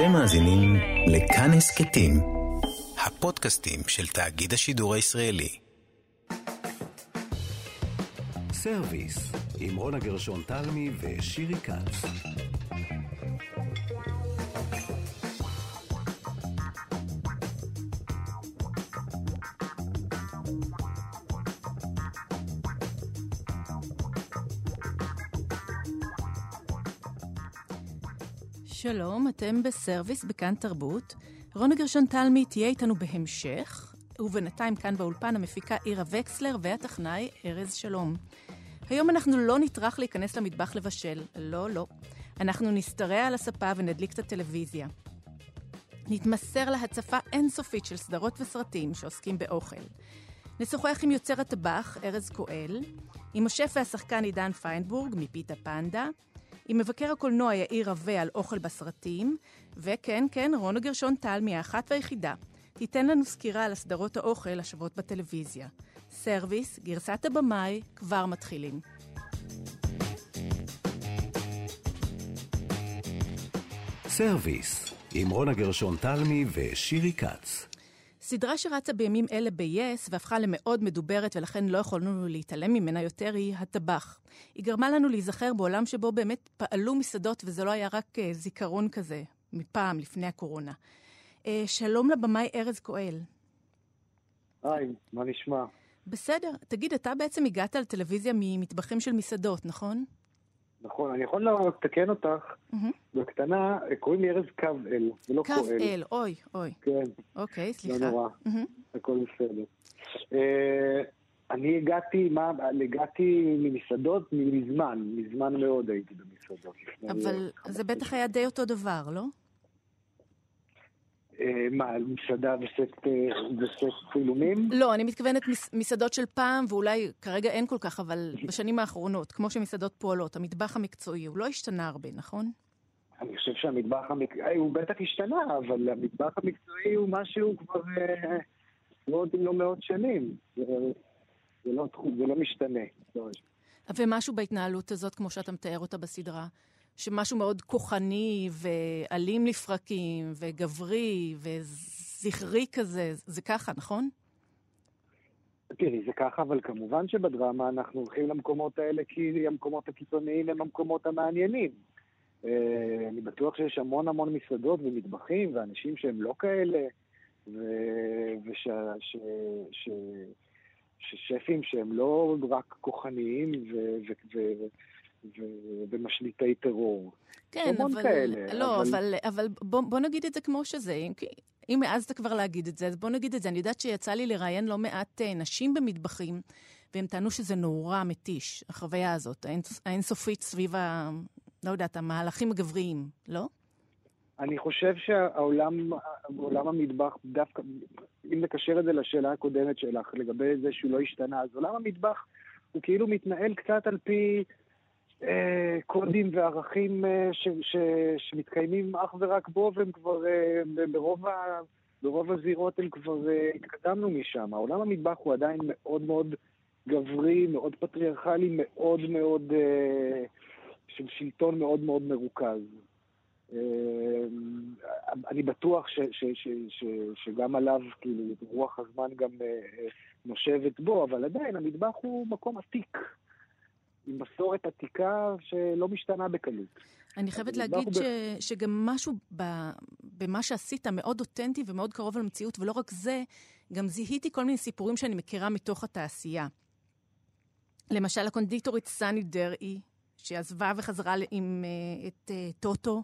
אתם מאזינים לכאן הסכתים, הפודקאסטים של תאגיד השידור הישראלי. סרוויס, עם רונה גרשון תלמי ושירי כץ. שלום, אתם בסרוויס בכאן תרבות. רונה גרשון תלמי תהיה איתנו בהמשך, ובינתיים כאן באולפן המפיקה עירה וקסלר והטכנאי ארז שלום. היום אנחנו לא נטרח להיכנס למטבח לבשל, לא, לא. אנחנו נשתרע על הספה ונדליק את הטלוויזיה. נתמסר להצפה אינסופית של סדרות וסרטים שעוסקים באוכל. נשוחח עם יוצר הטבח, ארז קואל, עם השף והשחקן עידן פיינבורג מפיתה פנדה, עם מבקר הקולנוע יאיר רווה על אוכל בסרטים, וכן, כן, רונה גרשון תלמי האחת והיחידה. תיתן לנו סקירה על הסדרות האוכל השוות בטלוויזיה. סרוויס, גרסת הבמאי, כבר מתחילים. סרוויס, עם רונה גרשון תלמי ושירי כץ. סדרה שרצה בימים אלה ב-yes והפכה למאוד מדוברת ולכן לא יכולנו להתעלם ממנה יותר היא הטבח. היא גרמה לנו להיזכר בעולם שבו באמת פעלו מסעדות וזה לא היה רק uh, זיכרון כזה מפעם, לפני הקורונה. Uh, שלום לבמאי ארז קואל. היי, מה נשמע? בסדר. תגיד, אתה בעצם הגעת לטלוויזיה ממטבחים של מסעדות, נכון? נכון, אני יכול לתקן אותך. בקטנה, קוראים לי ארז קו-אל, ולא קואל. קו-אל, אוי, אוי. כן. אוקיי, סליחה. לא נורא, הכל בסדר. אה, אני הגעתי, מה, הגעתי ממסעדות מזמן, מזמן מאוד הייתי במסעדות. אבל זה בטח היה די אותו דבר, לא? אה, מה, מסעדה וסט, אה, וסט צילומים? לא, אני מתכוונת מסעדות של פעם, ואולי כרגע אין כל כך, אבל בשנים האחרונות, כמו שמסעדות פועלות, המטבח המקצועי, הוא לא השתנה הרבה, נכון? אני חושב שהמטבח המקצועי, הוא בטח השתנה, אבל המטבח המקצועי הוא משהו כבר עשרות אם לא מאות שנים. זה, זה, לא, זה לא משתנה. ומשהו בהתנהלות הזאת, כמו שאתה מתאר אותה בסדרה, שמשהו מאוד כוחני ואלים לפרקים וגברי וזכרי כזה, זה ככה, נכון? תראי, זה ככה, אבל כמובן שבדרמה אנחנו הולכים למקומות האלה כי המקומות הקיצוניים הם המקומות המעניינים. אה, אני בטוח שיש המון המון מסעדות ומטבחים ואנשים שהם לא כאלה, וששפים שהם לא רק כוחניים ומשליטי טרור. כן, אבל... כאלה, לא, אבל, אבל, אבל בוא, בוא נגיד את זה כמו שזה. אם, אם העזת כבר להגיד את זה, אז בוא נגיד את זה. אני יודעת שיצא לי לראיין לא מעט אה, נשים במטבחים, והם טענו שזה נורא מתיש, החוויה הזאת, האינסופית סביב. לא יודעת, המהלכים הגבריים, לא? אני חושב שהעולם, עולם המטבח, דווקא, אם נקשר את זה לשאלה הקודמת שלך, לגבי זה שהוא לא השתנה, אז עולם המטבח הוא כאילו מתנהל קצת על פי אה, קודים וערכים אה, ש, ש, שמתקיימים אך ורק בו, והם כבר, אה, ברוב, ה, ברוב הזירות הם כבר אה, התקדמנו משם. העולם המטבח הוא עדיין מאוד מאוד גברי, מאוד פטריארכלי, מאוד מאוד... אה, של שלטון מאוד מאוד מרוכז. אה, אני בטוח ש, ש, ש, ש, שגם עליו, כאילו, רוח הזמן גם אה, אה, נושבת בו, אבל עדיין המטבח הוא מקום עתיק. עם מסורת עתיקה שלא משתנה בקלות. אני חייבת להגיד ש, ב... שגם משהו ב, במה שעשית מאוד אותנטי ומאוד קרוב למציאות, ולא רק זה, גם זיהיתי כל מיני סיפורים שאני מכירה מתוך התעשייה. למשל, הקונדיטורית סאני דרעי, שעזבה וחזרה עם uh, את uh, טוטו.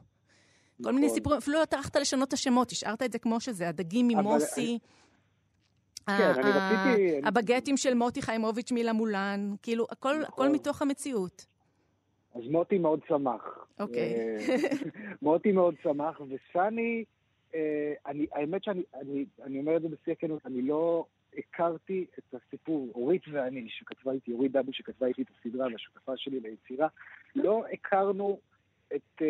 נכון. כל מיני נכון. סיפורים, אפילו לא טרחת לשנות את השמות, השארת את זה כמו שזה, הדגים ממוסי. כן. הבגטים של מוטי חיימוביץ' מילמולן, כאילו, הכל, נכון. מתוך המציאות. אז מוטי מאוד שמח. אוקיי. אה, מוטי מאוד שמח, וסני, האמת שאני אני, אני אומר את זה בשיא הכנות, אני לא הכרתי את הסיפור, אורית ואני, שכתבה איתי, אורית דאבי שכתבה איתי את הסדרה והשותפה שלי ליצירה, לא הכרנו את uh,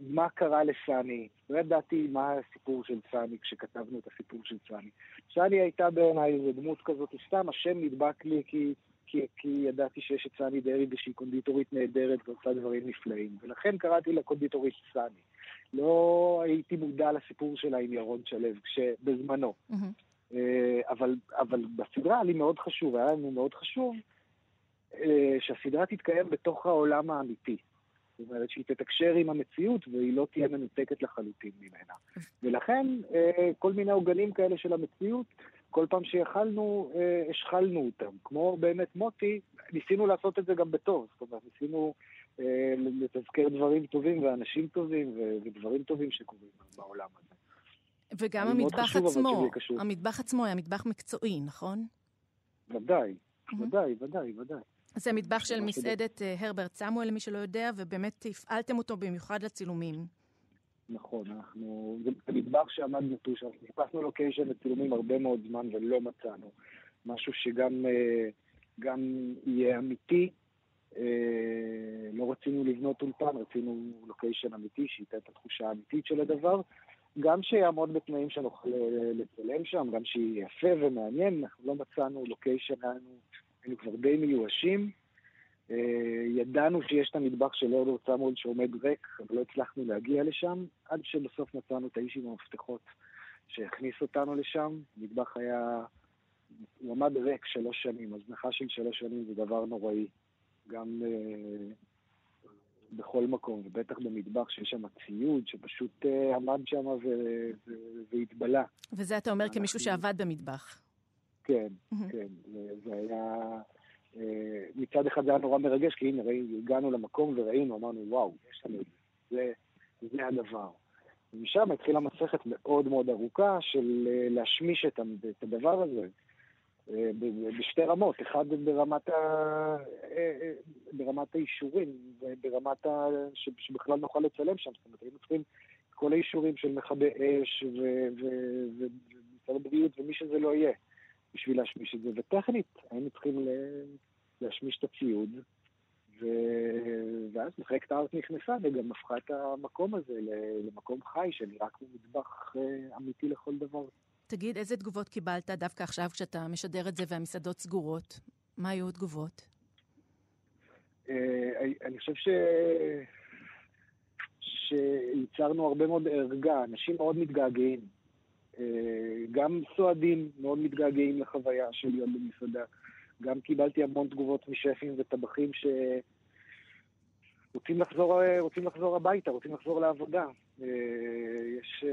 מה קרה לסני. לא ידעתי מה הסיפור של סני כשכתבנו את הסיפור של סני. סני הייתה בעיניי איזו דמות כזאת, סתם השם נדבק לי כי, כי, כי ידעתי שיש את סני דרעי ושהיא קונדיטורית נהדרת ועושה דברים נפלאים, ולכן קראתי לה קונדיטורית סני. לא הייתי מודע לסיפור שלה עם ירון שלו, בזמנו. Mm-hmm. אבל, אבל בסדרה לי מאוד חשוב, היה לנו מאוד חשוב שהסדרה תתקיים בתוך העולם האמיתי. זאת אומרת שהיא תתקשר עם המציאות והיא לא תהיה מנותקת לחלוטין ממנה. ולכן כל מיני עוגנים כאלה של המציאות, כל פעם שיכלנו, השחלנו אותם. כמו באמת מוטי, ניסינו לעשות את זה גם בטוב. זאת אומרת, ניסינו אה, לתזכר דברים טובים ואנשים טובים ודברים טובים שקורים בעולם הזה. וגם המטבח עצמו, המטבח עצמו היה מטבח מקצועי, נכון? ודאי, ודאי, ודאי, ודאי. זה מטבח של מסעדת אה, הרברט סמואל, למי שלא יודע, ובאמת הפעלתם אותו במיוחד לצילומים. נכון, אנחנו... זה מטבח שעמד נטוש, אנחנו חיפשנו לוקיישן לצילומים הרבה מאוד זמן ולא מצאנו. משהו שגם אה, גם יהיה אמיתי, אה, לא רצינו לבנות אולפן, רצינו לוקיישן אמיתי, שייתן את התחושה האמיתית של הדבר. גם שיעמוד בתנאים שנוכל לצלם שם, גם שיהיה יפה ומעניין, אנחנו לא מצאנו לוקיישן, היינו כבר די מיואשים. אה, ידענו שיש את המטבח של אורדור סמואל שעומד ריק, אבל לא הצלחנו להגיע לשם, עד שבסוף מצאנו את האיש עם המפתחות שהכניס אותנו לשם. המטבח היה, הוא עמד ריק שלוש שנים, הזנחה של שלוש שנים זה דבר נוראי. גם אה, בכל מקום, ובטח במטבח שיש שם ציוד שפשוט אה, עמד שם והתבלה. וזה אתה אומר כמישהו שעבד במטבח. כן, כן. זה היה... אה, מצד אחד זה היה נורא מרגש, כי הנה, הגענו למקום וראינו, אמרנו, וואו, יש לנו את זה, זה הדבר. ומשם התחילה מסכת מאוד מאוד ארוכה של להשמיש את הדבר הזה. אה, בשתי רמות, אחד ברמת, ה... אה, אה, ברמת האישורים וברמת ה... שבכלל נוכל לצלם שם, זאת אומרת, היינו צריכים את כל האישורים של מכבי אש ומשרד הבריאות ומי שזה לא יהיה בשביל להשמיש את זה, וטכנית היינו צריכים להשמיש את הציוד ו... ואז מחלקת הארט נכנסה וגם הפכה את המקום הזה למקום חי שנראה כמו מטבח אמיתי לכל דבר. תגיד, איזה תגובות קיבלת דווקא עכשיו כשאתה משדר את זה והמסעדות סגורות? מה היו התגובות? אה, אני חושב ש... שייצרנו הרבה מאוד ערגה, אנשים מאוד מתגעגעים. אה, גם סועדים מאוד מתגעגעים לחוויה של להיות במסעדה. גם קיבלתי המון תגובות משפים וטבחים שרוצים לחזור, רוצים לחזור הביתה, רוצים לחזור לעבודה. אה, יש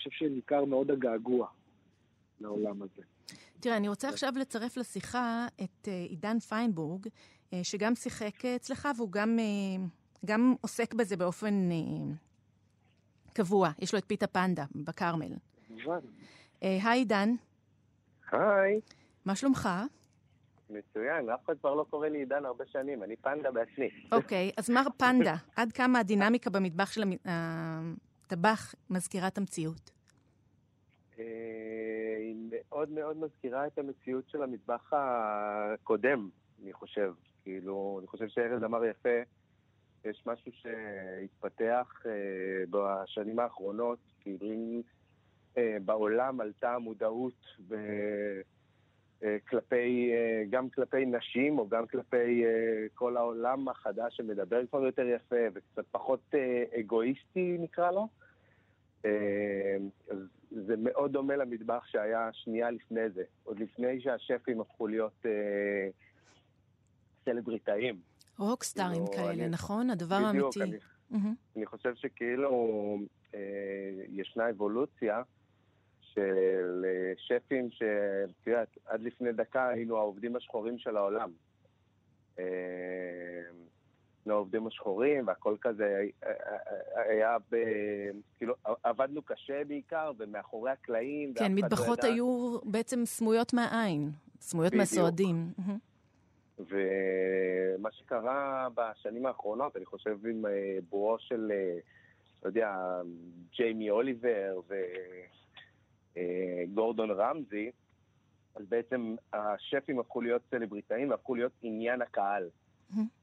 חושב שניכר מאוד הגעגוע לעולם הזה. תראה, אני רוצה עכשיו לצרף לשיחה את uh, עידן פיינבורג, uh, שגם שיחק אצלך והוא גם, uh, גם עוסק בזה באופן קבוע. יש לו את פיתה פנדה בכרמל. היי, עידן. היי. מה שלומך? מצוין, אף אחד כבר לא קורא לי עידן הרבה שנים, אני פנדה בעצמי. אוקיי, אז מר פנדה, עד כמה הדינמיקה במטבח של הטבח מזכירה את המציאות? אה, היא מאוד מאוד מזכירה את המציאות של המטבח הקודם, אני חושב. כאילו, אני חושב שארז אמר יפה, יש משהו שהתפתח אה, בשנים האחרונות, כאילו אה, בעולם עלתה המודעות ו... כלפי, גם כלפי נשים או גם כלפי כל העולם החדש שמדבר כבר יותר יפה וקצת פחות אגואיסטי נקרא לו. אה, זה מאוד דומה למטבח שהיה שנייה לפני זה, עוד לפני שהשפים הפכו להיות אה, סלבריטאים. רוקסטארים כאילו, כאלה, נכון? הדבר האמיתי. אני, mm-hmm. אני חושב שכאילו אה, ישנה אבולוציה של אה, שפים שאת יודעת, עד לפני דקה היינו העובדים השחורים של העולם. אה, לעובדים השחורים, והכל כזה היה ב... כאילו, עבדנו קשה בעיקר, ומאחורי הקלעים. כן, לא מטבחות היו בעצם סמויות מהעין, סמויות מהסועדים. ומה שקרה בשנים האחרונות, אני חושב עם אה, בואו של, אה, לא יודע, ג'יימי אוליבר וגורדון אה, רמזי, אז בעצם השפים הפכו להיות סלבריטאים והפכו להיות עניין הקהל.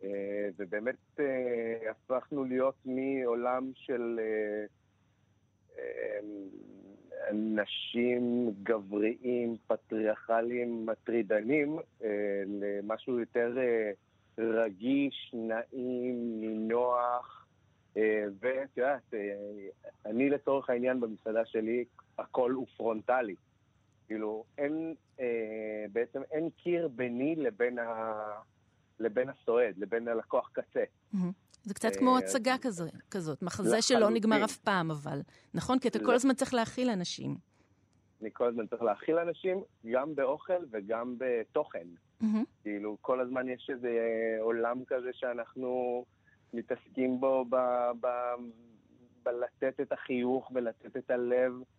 אה, ובאמת אה, הפכנו להיות מעולם של אה, נשים גבריים, פטריארכליים, מטרידנים, למשהו יותר רגיש, נעים, נינוח, ואת יודעת, אני לצורך העניין במסעדה שלי, הכל הוא פרונטלי. כאילו, אין, אה, בעצם אין קיר ביני לבין, ה, לבין הסועד, לבין הלקוח קצה. זה קצת כמו הצגה כזאת, מחזה שלא נגמר אף פעם, אבל. נכון? כי אתה כל הזמן צריך להכיל אנשים. אני כל הזמן צריך להכיל אנשים, גם באוכל וגם בתוכן. כאילו, כל הזמן יש איזה עולם כזה שאנחנו מתעסקים בו ב, ב, בלתת את החיוך ולתת את הלב, אה,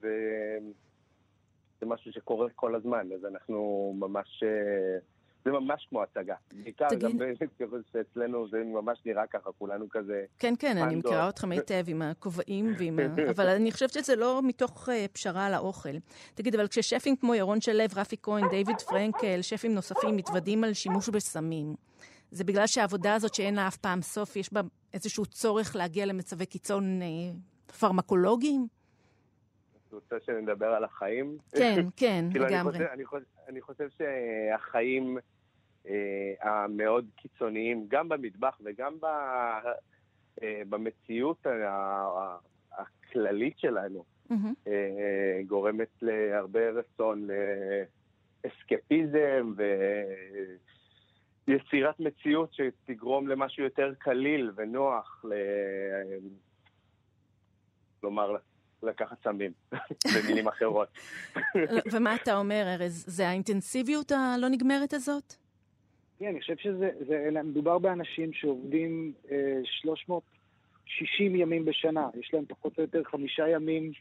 וזה משהו שקורה כל הזמן, אז אנחנו ממש... אה, זה ממש כמו הצגה. בעיקר תגיד... גם אצלנו זה ממש נראה ככה, כולנו כזה... כן, כן, אני מכירה אתכם היטב עם הכובעים ועם ה... אבל אני חושבת שזה לא מתוך uh, פשרה על האוכל. תגיד, אבל כששפים כמו ירון שלו, רפי כהן, דיוויד פרנקל, שפים נוספים מתוודים על שימוש בסמים, זה בגלל שהעבודה הזאת שאין לה אף פעם סוף, יש בה איזשהו צורך להגיע למצבי קיצון אה, פרמקולוגיים? את רוצה שנדבר על החיים? כן, כן, כאילו, לגמרי. אני חושב, אני חושב שהחיים אה, המאוד קיצוניים, גם במטבח וגם ב, אה, במציאות הכללית שלנו, mm-hmm. אה, גורמת להרבה רצון לאסקפיזם ויצירת מציאות שתגרום למשהו יותר קליל ונוח, ל... כלומר, לקחת סמים, במילים אחרות. ומה אתה אומר, ארז? זה האינטנסיביות הלא נגמרת הזאת? כן, אני חושב שזה, זה, מדובר באנשים שעובדים אה, 360 ימים בשנה. יש להם פחות או יותר חמישה ימים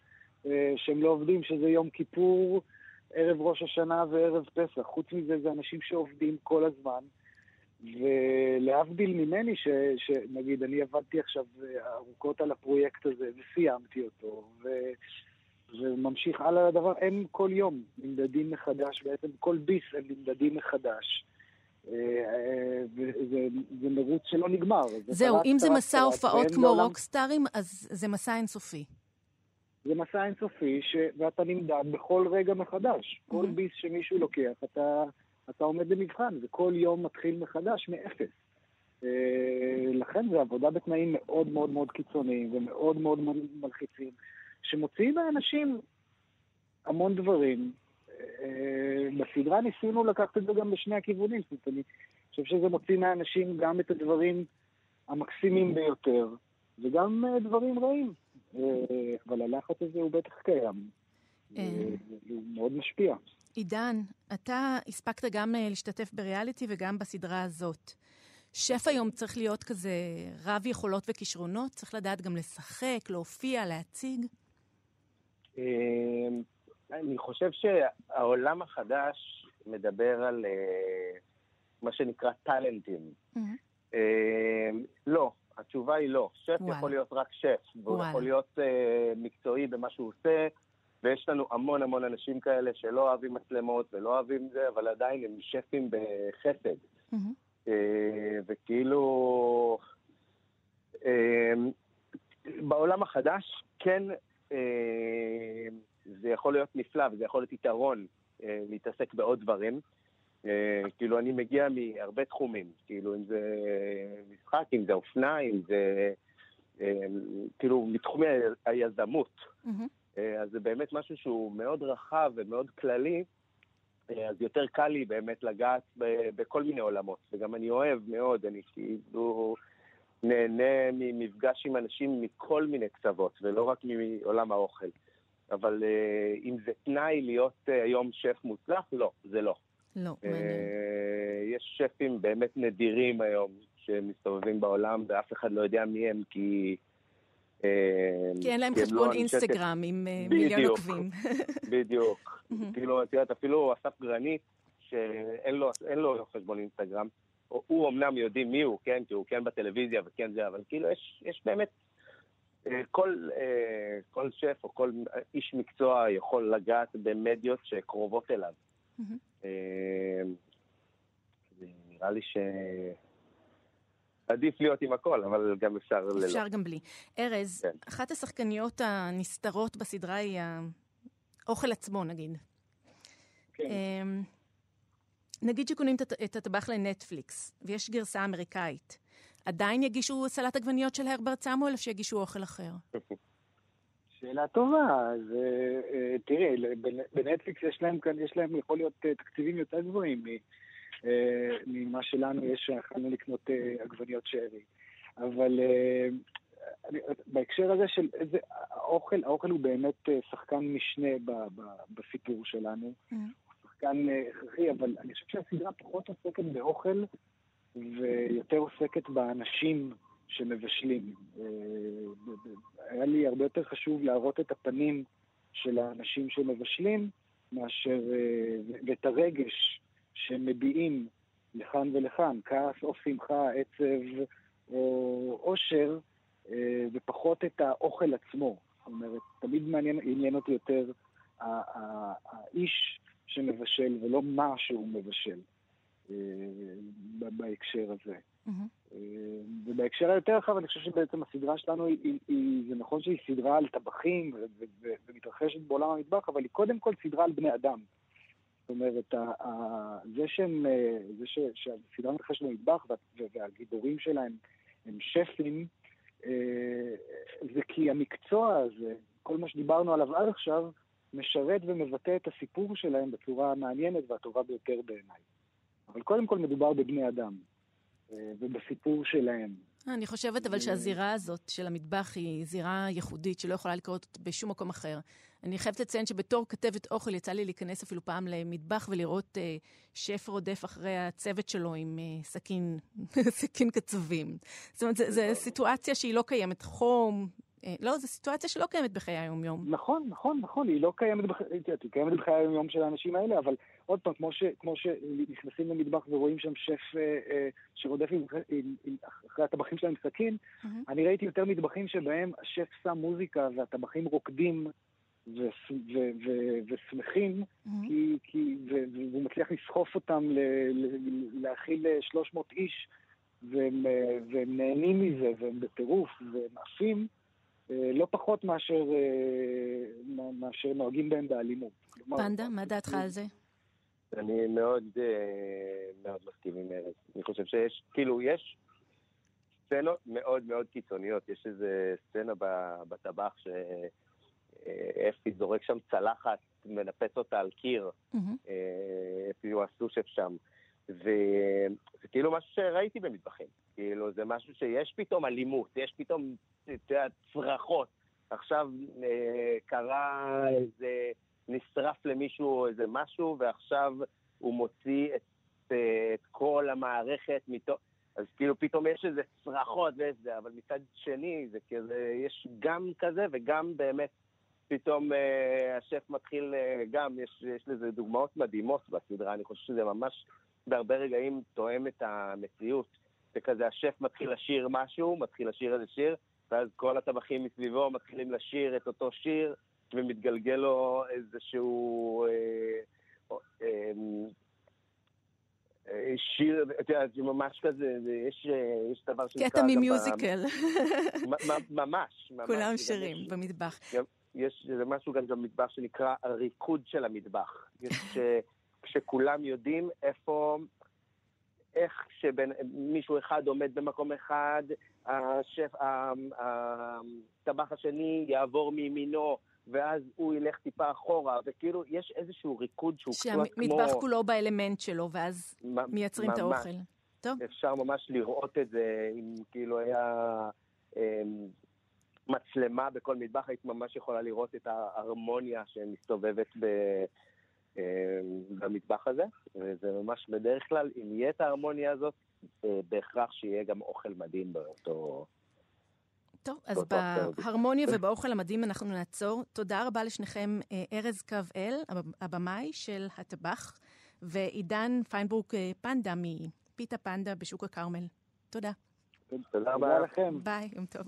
אה, שהם לא עובדים, שזה יום כיפור, ערב ראש השנה וערב פסח. חוץ מזה, זה אנשים שעובדים כל הזמן. ולהבדיל ממני, ש, שנגיד, אני עבדתי עכשיו ארוכות על הפרויקט הזה וסיימתי אותו, ו, וממשיך הלאה לדבר, הם כל יום נמדדים מחדש, בעצם כל ביס הם נמדדים מחדש. אה, אה, וזה זה מרוץ שלא נגמר. זהו, אם זה מסע הופעות כמו בעולם... רוקסטארים, אז זה מסע אינסופי. זה מסע אינסופי, ש... ואתה נמדד בכל רגע מחדש. כל ביס שמישהו לוקח, אתה... אתה עומד למבחן, וכל יום מתחיל מחדש מאפס. אה, לכן זו עבודה בתנאים מאוד מאוד מאוד קיצוניים ומאוד מאוד מלחיצים, שמוציאים לאנשים המון דברים. אה, בסדרה ניסינו לקחת את זה גם בשני הכיוונים, זאת אומרת, אני חושב שזה מוציא מהאנשים גם את הדברים המקסימים ביותר, וגם אה, דברים רעים. אבל הלחץ הזה הוא בטח קיים. הוא מאוד משפיע. עידן, אתה הספקת גם אה, להשתתף בריאליטי וגם בסדרה הזאת. שף היום צריך להיות כזה רב יכולות וכישרונות? צריך לדעת גם לשחק, להופיע, להציג? אמ, אני חושב שהעולם החדש מדבר על אה, מה שנקרא טאלנטים. אמ, לא, התשובה היא לא. שף יכול להיות רק שף, והוא יכול להיות אה, מקצועי במה שהוא עושה. ויש לנו המון המון אנשים כאלה שלא אוהבים מצלמות ולא אוהבים זה, אבל עדיין הם שפים בחסד. Mm-hmm. וכאילו, אה, בעולם החדש, כן, אה, זה יכול להיות נפלא וזה יכול להיות יתרון להתעסק בעוד דברים. כאילו, אני מגיע מהרבה תחומים, כאילו, אם זה משחק, אם זה אופנה, אם זה... כאילו, מתחומי היזמות. Mm-hmm. אה, אז זה באמת משהו שהוא מאוד רחב ומאוד כללי, אה, אז יותר קל לי באמת לגעת בכל מיני עולמות. וגם אני אוהב מאוד, אני כאילו נהנה ממפגש עם אנשים מכל מיני קצוות, ולא רק מעולם האוכל. אבל אה, אם זה תנאי להיות היום שף מוצלח, לא, זה לא. לא, מעניין. יש שפים באמת נדירים היום שמסתובבים בעולם, ואף אחד לא יודע מי הם, כי... כי אין להם חשבון לא אינסטגרם עם אה, מיליון עוקבים. בדיוק. כאילו, את יודעת, אפילו אסף גרנית, שאין לו חשבון אינסטגרם, הוא אמנם יודעים מי הוא, כן, כי הוא כן בטלוויזיה וכן זה, אבל כאילו יש, באמת, אה, כל, אה, כל שף או כל איש מקצוע יכול לגעת במדיות שקרובות אליו. נראה לי ש... עדיף להיות עם הכל, אבל גם אפשר ללא. אפשר גם בלי. ארז, כן. אחת השחקניות הנסתרות בסדרה היא האוכל עצמו, נגיד. כן. אמ, נגיד שקונים את הטבח לנטפליקס, ויש גרסה אמריקאית. עדיין יגישו סלט עגבניות של הרברט סמואל, או שיגישו אוכל אחר? שאלה טובה. אז אה, אה, תראי, בנטפליקס יש להם כאן, יש להם, יכול להיות אה, תקציבים יותר גבוהים ממה שלנו יש, שיכולנו לקנות עגבניות שארי. אבל בהקשר הזה של איזה, האוכל, האוכל הוא באמת שחקן משנה ב, ב, בסיפור שלנו. Mm-hmm. הוא שחקן הכרחי, אבל אני חושב שהסדרה פחות עוסקת באוכל ויותר עוסקת באנשים שמבשלים. אה, היה לי הרבה יותר חשוב להראות את הפנים של האנשים שמבשלים, מאשר, אה, ואת הרגש שהם מביעים לכאן ולכאן, כעס או שמחה, עצב או עושר, אה, ופחות את האוכל עצמו. זאת אומרת, תמיד מעניין, עניין אותי יותר האיש שמבשל ולא מה שהוא מבשל בהקשר הזה. Mm-hmm. ובהקשר היותר רחב, אני חושב שבעצם הסדרה שלנו, היא, היא, היא, זה נכון שהיא סדרה על טבחים ומתרחשת בעולם המטבח, אבל היא קודם כל סדרה על בני אדם. זאת אומרת, זה, שהם, אה, זה ש, שהסדרה מתרחשת במטבח והגיבורים שלהם הם שפים, אה, זה כי המקצוע הזה, כל מה שדיברנו עליו עד עכשיו, משרת ומבטא את הסיפור שלהם בצורה המעניינת והטובה ביותר בעיניי. אבל קודם כל מדובר בבני אדם. אה, ובסיפור שלהם. אני חושבת אבל שהזירה הזאת של המטבח היא זירה ייחודית שלא יכולה לקרות בשום מקום אחר. אני חייבת לציין שבתור כתבת אוכל יצא לי להיכנס אפילו פעם למטבח ולראות אה, שף רודף אחרי הצוות שלו עם אה, סכין, סכין קצבים. זאת אומרת, זו סיטואציה שהיא לא קיימת. חום, אה, לא, זו סיטואציה שלא קיימת בחיי היום-יום. נכון, נכון, נכון, היא לא קיימת, בח... היא קיימת בחיי היום-יום של האנשים האלה, אבל עוד פעם, כמו, ש... כמו שנכנסים למטבח ורואים שם שף אה, אה, שרודף עם... עם... עם... אחרי הטבחים שלהם סכין, mm-hmm. אני ראיתי יותר מטבחים שבהם השף שם מוזיקה והטבחים רוקדים. ושמחים, mm-hmm. כי... כי... והוא מצליח לסחוף אותם ל... ל... להכיל 300 איש. והם, אה, והם נהנים מזה, והם בטירוף, והם עפים, אה, לא פחות מאשר, אה, מאשר נוהגים בהם באלימות. פנדה, מה דעתך על זה? אני מאוד, אה, מאוד מסכים עם ארז. אני חושב שיש, כאילו, יש סצנות מאוד מאוד קיצוניות. יש איזה סצנה בטבח שאפי זורק שם צלחת, מנפץ אותה על קיר. אפי הוא הסושף שם. וזה כאילו משהו שראיתי במטבחים. כאילו, זה משהו שיש פתאום אלימות, יש פתאום, את יודעת, צרחות. עכשיו אה, קרה איזה, נשרף למישהו איזה משהו, ועכשיו הוא מוציא את, את כל המערכת מתוך... אז כאילו פתאום יש איזה צרחות וזה, אבל מצד שני זה כזה, יש גם כזה וגם באמת פתאום אה, השף מתחיל אה, גם, יש, יש לזה דוגמאות מדהימות בסדרה, אני חושב שזה ממש בהרבה רגעים תואם את המציאות. וכזה השף מתחיל לשיר משהו, מתחיל לשיר איזה שיר, ואז כל הטבחים מסביבו מתחילים לשיר את אותו שיר, ומתגלגל לו איזשהו... אה, אה, אה, שיר, את יודעת, זה ממש כזה, יש, אה, יש דבר שנקרא... קטע ממיוזיקל. ממש, ממש. כולם שרים במטבח. יש, זה משהו גם במטבח שנקרא הריקוד של המטבח. יש, כשכולם יודעים איפה, איך שמישהו אחד עומד במקום אחד, השף, הטבח השני יעבור מימינו, ואז הוא ילך טיפה אחורה, וכאילו יש איזשהו ריקוד שהוא קצת כמו... שהמטבח כולו באלמנט שלו, ואז מייצרים ממש. את האוכל. טוב. אפשר ממש לראות את זה, אם כאילו היה אה, מצלמה בכל מטבח, היית ממש יכולה לראות את ההרמוניה שמסתובבת ב... אה, במטבח הזה, וזה ממש בדרך כלל, אם יהיה את ההרמוניה הזאת, אה, בהכרח שיהיה גם אוכל מדהים באותו... טוב, אז בהרמוניה ובאוכל המדהים אנחנו נעצור. תודה רבה לשניכם, אה, ארז קו-אל, הבמאי של הטבח, ועידן פיינברוק פנדה מפיתה פנדה בשוק הכרמל. תודה. תודה רבה לכם. ביי, יום טוב.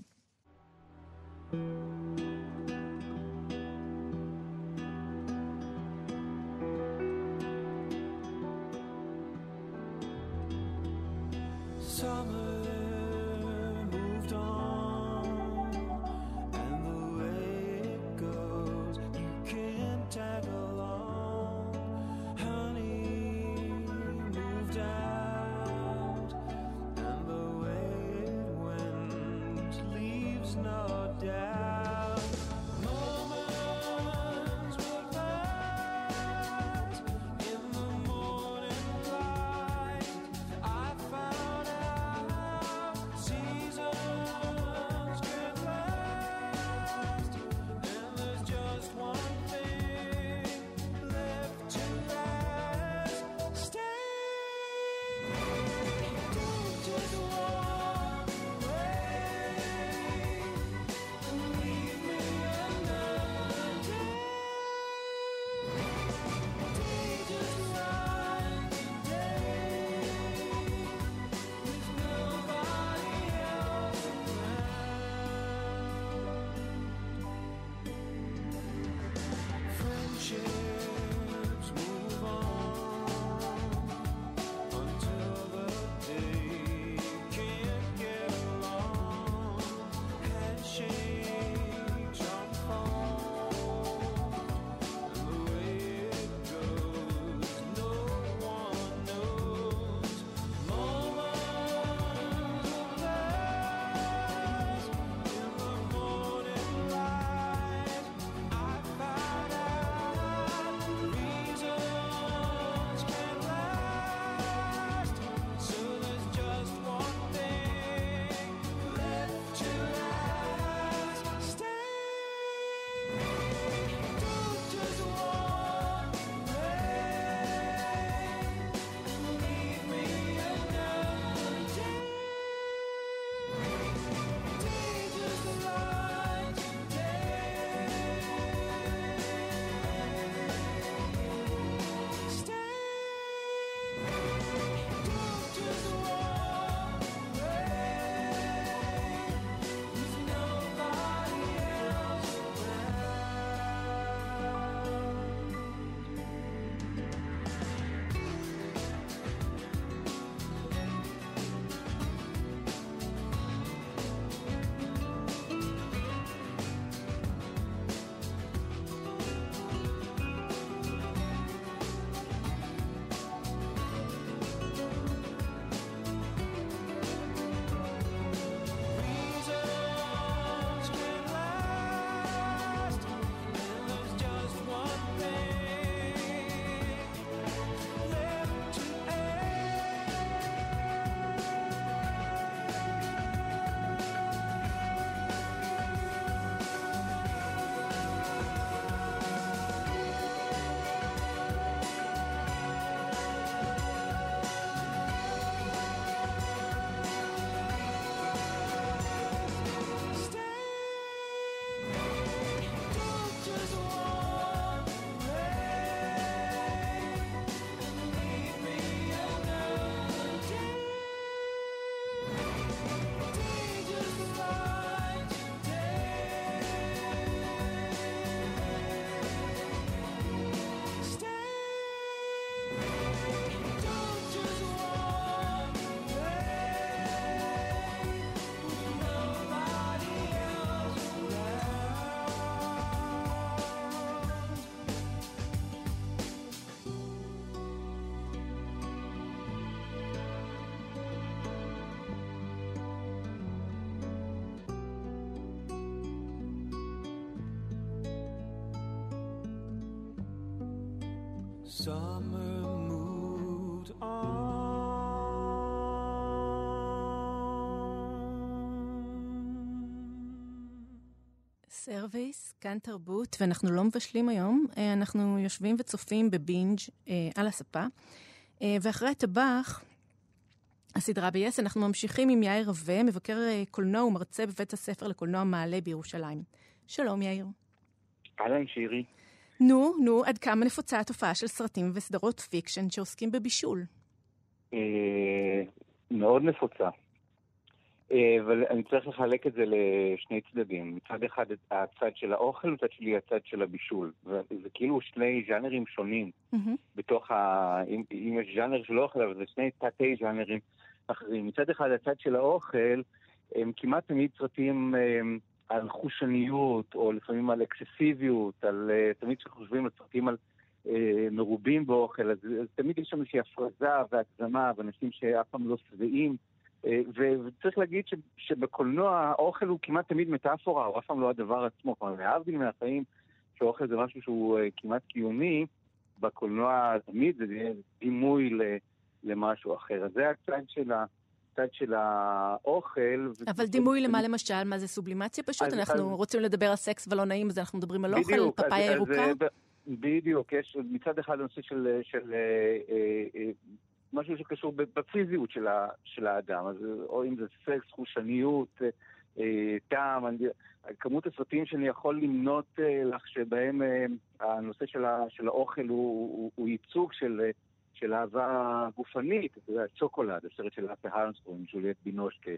Summer moved on. סרוויס, כאן תרבות, ואנחנו לא מבשלים היום, אה, אנחנו יושבים וצופים בבינג' אה, על הספה. אה, ואחרי הטבח, הסדרה ב-yes, אנחנו ממשיכים עם יאיר רווה, מבקר קולנוע ומרצה בבית הספר לקולנוע מעלה בירושלים. שלום, יאיר. אהלן שירי. נו, נו, עד כמה נפוצה התופעה של סרטים וסדרות fiction שעוסקים בבישול? אה, מאוד נפוצה. אה, אבל אני צריך לחלק את זה לשני צדדים. מצד אחד הצד של האוכל, מצד שני הצד של הבישול. וזה כאילו שני ז'אנרים שונים. בתוך ה... אם, אם יש ז'אנר של אוכל, אבל זה שני תתי ז'אנרים אחרים. מצד אחד הצד של האוכל, הם כמעט תמיד סרטים הם, על חושניות, או לפעמים על אקססיביות, על... אה, תמיד כשחושבים סרטים על אה, מרובים באוכל, אז, אז תמיד יש שם איזושהי הפרזה והגזמה, ואנשים שאף פעם לא שבעים. אה, וצריך להגיד ש- שבקולנוע האוכל הוא כמעט תמיד מטאפורה, הוא אף פעם לא הדבר עצמו. כלומר, להבדיל מהחיים, שאוכל זה משהו שהוא כמעט קיומי, בקולנוע תמיד זה דימוי למשהו אחר. אז זה הצד של, ה- הצד של האוכל. אבל דימוי למה למשל? מה זה סובלימציה פשוט? אז- אנחנו אז- רוצים לדבר על סקס ולא נעים, אז אנחנו מדברים על אוכל, אז- פפאיה ירוקה? אה, בדיוק, יש מצד אחד הנושא של, של אה, אה, משהו שקשור בפיזיות של, ה, של האדם, אז או אם זה סקס, חושניות, אה, טעם, אני, כמות הסרטים שאני יכול למנות לך שבהם הנושא של, ה, של האוכל הוא, הוא, הוא ייצוג של, של אהבה גופנית, אתה יודע, שוקולד, הסרט של לאסה הלסטרום, ג'וליאט בינוש כ,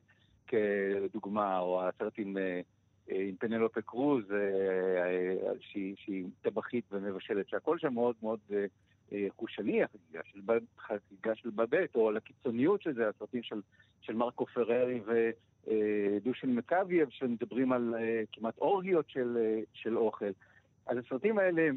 כדוגמה, או הסרט עם... אה, עם פנלופה קרוז, אה, אה, שהיא, שהיא טבחית ומבשלת, שהכל שם מאוד מאוד אה, אה, חושני, החגיגה של, החגיגה של בבט, או על הקיצוניות של זה, הסרטים של, של מרקו פררי ודושן מקאבייב, שמדברים על אה, כמעט אורגיות של, אה, של אוכל. אז הסרטים האלה, אה,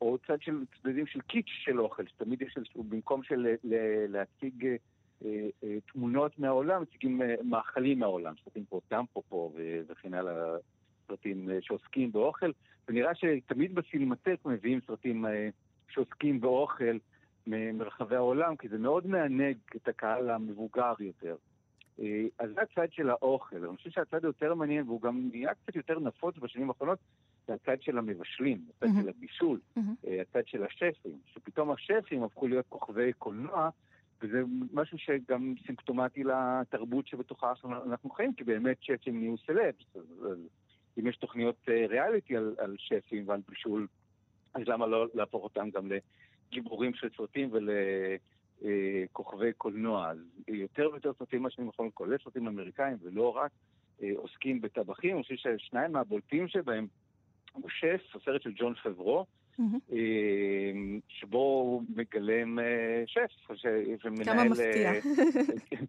או צד של צדדים של קיץ' של אוכל, שתמיד יש איזשהו, במקום של ל- להציג אה, אה, אה, תמונות מהעולם, מציגים אה, מאכלים מהעולם, סרטים כמו טמפופו וכן הלאה, סרטים אה, שעוסקים באוכל, ונראה שתמיד בסינמטק מביאים סרטים אה, שעוסקים באוכל מרחבי העולם, כי זה מאוד מענג את הקהל המבוגר יותר. אה, אז זה הצד של האוכל. אני חושב שהצד היותר מעניין, והוא גם נהיה קצת יותר נפוץ בשנים האחרונות, זה הצד של המבשלים, הצד מהמם. של הבישול. אה, הצד של השפים, שפתאום השפים הפכו להיות כוכבי קולנוע, וזה משהו שגם סימפטומטי לתרבות שבתוכה אנחנו- חיים, כי באמת שפים נהיו סלבס. אם יש תוכניות אה, ריאליטי על, על שפים ועל בישול, אז למה לא להפוך אותם גם לגיבורים של סרטים ולכוכבי קולנוע? אז יותר ויותר סרטים בשנים האחרונות, כולל סרטים אמריקאים ולא רק, אה, עוסקים בטבחים. אני חושב ששניים מהבולטים שבהם הוא שף, הסרט של ג'ון פברו. אה, שבו הוא מגלם אה, שף, ש- שמנהל... כמה מפתיע. אה,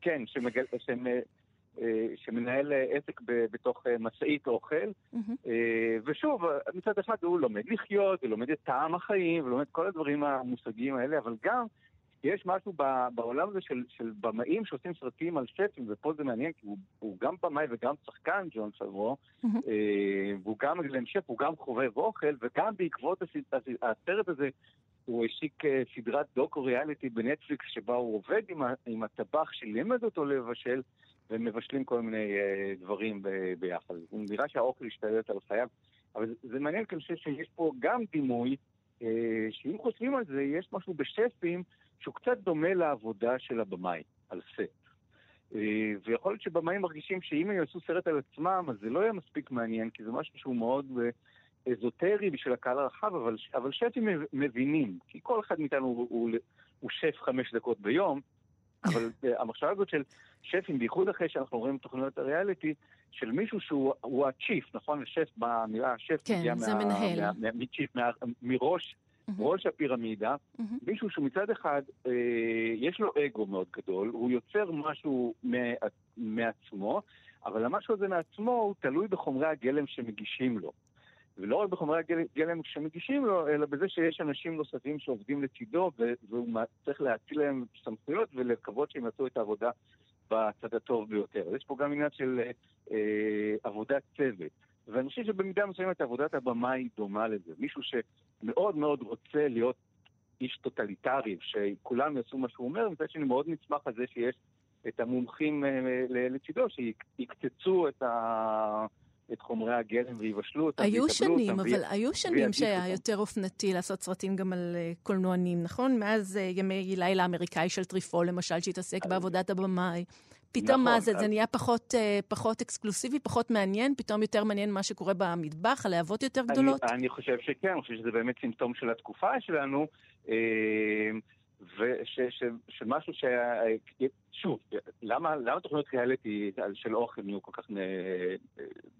כן, שמגל, שמ, שמנהל עסק בתוך משאית אוכל. אה, ושוב, מצד אחד הוא לומד לחיות, ולומד את טעם החיים, ולומד כל הדברים המושגים האלה, אבל גם יש משהו ב- בעולם הזה של, של במאים שעושים סרטים על שפים, ופה זה מעניין, כי הוא, הוא גם במאי וגם שחקן, ג'ון מהמם. אה, והוא גם מגלם שף, הוא גם חובב אוכל, וגם בעקבות הסרט, הזה הוא השיק אה, סדרת דוקו ריאליטי בנטפליקס, שבה הוא עובד עם, עם הטבח שלימד אותו לבשל, ומבשלים כל מיני אה, דברים ב- ביחד. הוא נראה שהאוכל השתלט על חייו, אבל זה, זה מעניין, כי אני חושב שיש פה גם דימוי, שאם חושבים על זה, יש משהו בשפים שהוא קצת דומה לעבודה של הבמאי, על סט. אה, ויכול להיות שבמאים מרגישים שאם הם יעשו סרט על עצמם, אז זה לא יהיה מספיק מעניין, כי זה משהו שהוא מאוד אה, אזוטרי בשביל הקהל הרחב, אבל, אבל שפים מבינים, כי כל אחד מאיתנו הוא, הוא, הוא שף חמש דקות ביום, אבל אה, המחשבה הזאת של שפים, בייחוד אחרי שאנחנו רואים תוכניות הריאליטי, של מישהו שהוא הוא הצ'יף, נכון? השף, במילה השף כן, זה מה- מנהל. מה- מה- מצ'יף, מה- מראש. ראש הפירמידה. מישהו שמצד אחד אה, יש לו אגו מאוד גדול, הוא יוצר משהו מע- מעצמו, אבל המשהו הזה מעצמו הוא תלוי בחומרי הגלם שמגישים לו. ולא רק בחומרי הגלם שמגישים לו, אלא בזה שיש אנשים נוספים שעובדים לצידו, והוא צריך להציל להם סמכויות ולקוות שהם יעשו את העבודה בצד הטוב ביותר. יש פה גם עניין של אה, אה, עבודת צוות. ואני חושב שבמידה מסוימת עבודת הבמה היא דומה לזה. מישהו שמאוד מאוד רוצה להיות איש טוטליטרי, שכולם יעשו מה שהוא אומר, ומצד שני מאוד נשמח על זה שיש את המומחים אה, לצידו, שיקצצו את, ה... את חומרי הגלם ויבשלו אותם, היו שנים, אותם, אבל וי- היו שנים שהיה אותם. יותר אופנתי לעשות סרטים גם על אה, קולנוענים, נכון? מאז אה, ימי לילה האמריקאי של טריפו, למשל, שהתעסק בעבודת הבמאי. פתאום נכון, מה זה, אז- זה נהיה פחות, אה, פחות אקסקלוסיבי, פחות מעניין, פתאום יותר מעניין מה שקורה במטבח, הלהבות יותר גדולות? אני, אני חושב שכן, אני חושב שזה באמת סימפטום של התקופה שלנו, אה, ושמשהו ש... שוב, למה, למה תוכניות ריאליטי של אוכל נהיו כל כך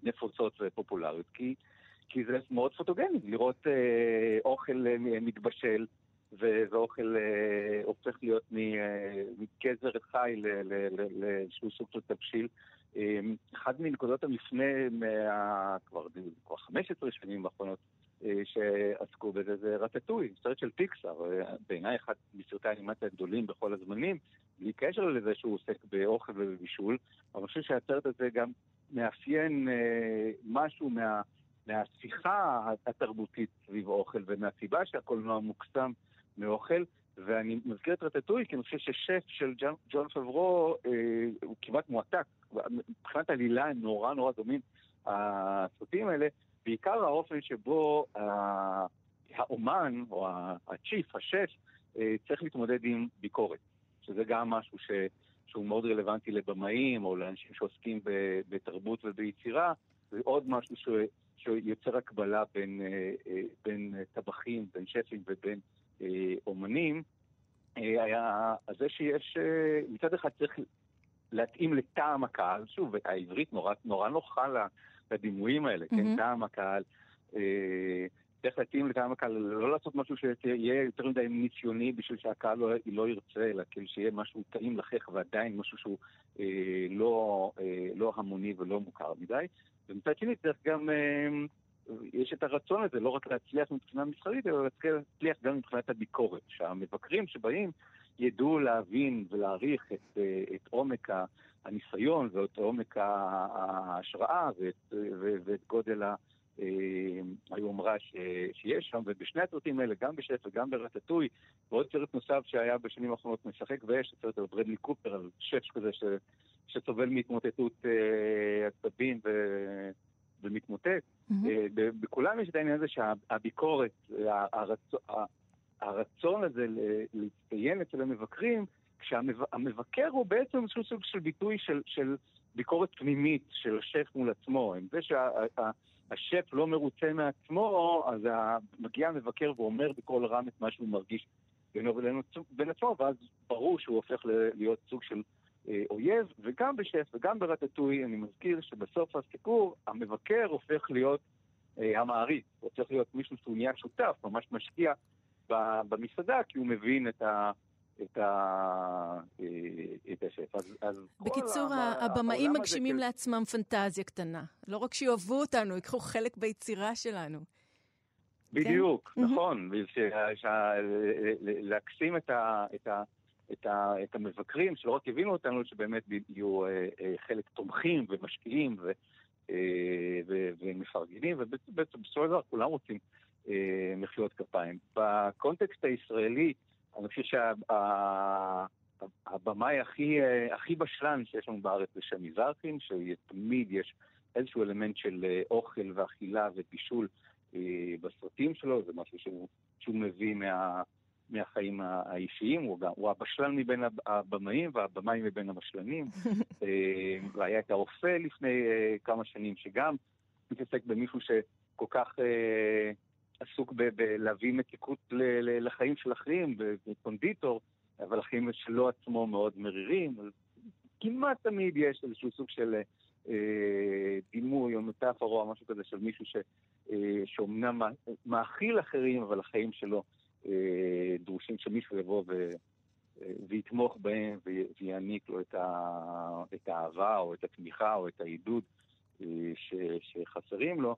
נפוצות ופופולריות? כי, כי זה מאוד פוטוגני, לראות אה, אוכל אה, מתבשל. ו- ואוכל אה, הופך להיות מ- אה, מגזר חי לאיזשהו סוג של תבשיל. אה, אחד מנקודות המפנה מה... כבר, כבר 15 שנים האחרונות אה, שעסקו בזה זה רטטוי, סרט של פיקסאר, בעיניי אחד מסרטי האנימציה הגדולים בכל הזמנים, בלי קשר לזה שהוא עוסק באוכל ובבישול, אבל אני חושב שהסרט הזה גם מאפיין משהו מה... מהשיחה התרבותית סביב אוכל ומהסיבה שהקולנוע מוקסם מאוכל, ואני מזכיר את רטטוי כי אני חושב ששף של ג'ון, פברו אה, הוא כמעט מועתק. מבחינת עלילה הם נורא נורא דומים, הסרטים האלה, בעיקר האופן שבו אה, האומן, או הצ'יף, השף, אה, צריך להתמודד עם ביקורת. שזה גם משהו ש, שהוא מאוד רלוונטי לבמאים, או לאנשים שעוסקים בתרבות וביצירה, זה עוד משהו ש, שיוצר הקבלה בין, אה, אה, בין טבחים, בין שפים ובין אומנים. אה, היה זה שיש, אה, מצד אחד צריך להתאים לטעם הקהל, שוב, העברית נורא, נורא נוחה לדימויים האלה, כן, מהמם. טעם הקהל. אה, צריך להתאים לטעם הקהל, לא לעשות משהו שיהיה יותר מדי ניסיוני בשביל שהקהל לא, לא ירצה, אלא כאילו שיהיה משהו טעים לחך ועדיין משהו שהוא אה, לא, אה, לא המוני ולא מוכר מדי. ומצד שני צריך גם, אה, יש את הרצון הזה, לא רק להצליח מבחינה מסחרית, אלא להצליח גם מבחינת הביקורת. שהמבקרים שבאים ידעו להבין ולהעריך את, אה, את עומק הניסיון ואת עומק ההשראה ואת, ואת גודל ה... אה, היומרה ש- שיש שם, ובשני הסרטים האלה, גם בשף וגם ברטטוי, ועוד סרט נוסף שהיה בשנים האחרונות משחק באש, הסרט על ברדלי קופר, על שף כזה ש- שסובל מהתמוטטות אה, עצבים ו- ומתמוטט. אה, בכולם יש את העניין הזה שהביקורת, הרצון, הזה להצטיין אצל המבקרים, כשהמבקר הוא בעצם איזשהו סוג של ביטוי של, של ביקורת פנימית של השף מול עצמו. עם זה שהשף לא מרוצה מעצמו, אז מגיע המבקר ואומר בקול רם את מה שהוא מרגיש בינו ובין עצמו- ואז ברור שהוא הופך להיות סוג של אויב, וגם בשף וגם ברטטוי, אני מזכיר שבסוף הסיפור המבקר הופך להיות אה, המעריץ, הוא הופך להיות מישהו שהוא נהיה שותף, ממש משקיע במסעדה, כי הוא מבין את ה... את, ה, אה, את השף. אז, אז בקיצור, הבמאים הזה מגשימים של- לעצמם פנטזיה קטנה. לא רק שיאהבו אותנו, ייקחו חלק ביצירה שלנו. בדיוק, מהמם. נכון. שה- ל- להקסים את ה- את ה- את ה- את המבקרים, שלא רק יבינו אותנו, שבאמת יהיו אה, אה, חלק תומכים ומשקיעים ו- אה, ו- ומפרגנים, ובסופו של דבר כולם רוצים אה, מחיאות כפיים. בקונטקסט הישראלי, אני חושב שהבמאי הכי, אה, הכי בשלן שיש לנו בארץ זה שני זרחין, שתמיד יש איזשהו אלמנט של אה, אוכל ואכילה ובישול אה, בסרטים שלו, זה משהו שהוא, שהוא מביא מה, מהחיים האישיים, הוא, גם, הוא הבשלן מבין הב- הבמאים והבמאים מבין הבשלנים. אה, והיה את הרופא לפני אה, כמה שנים, שגם מתעסק במישהו שכל כך אה, עסוק בלהביא מתיקות לחיים של אחרים, בקונדיטור, אבל החיים שלו עצמו מאוד מרירים. אז כמעט תמיד יש איזשהו סוג של אה, דימוי או מטאפורה או משהו כזה של מישהו ש, אה, שאומנם מא- מאכיל אחרים, אבל החיים שלו דרושים שמישהו יבוא ו... אה, ויתמוך בהם וי- ויעניק לו את, ה... את האהבה או את התמיכה או את העידוד אה, ש... שחסרים לו.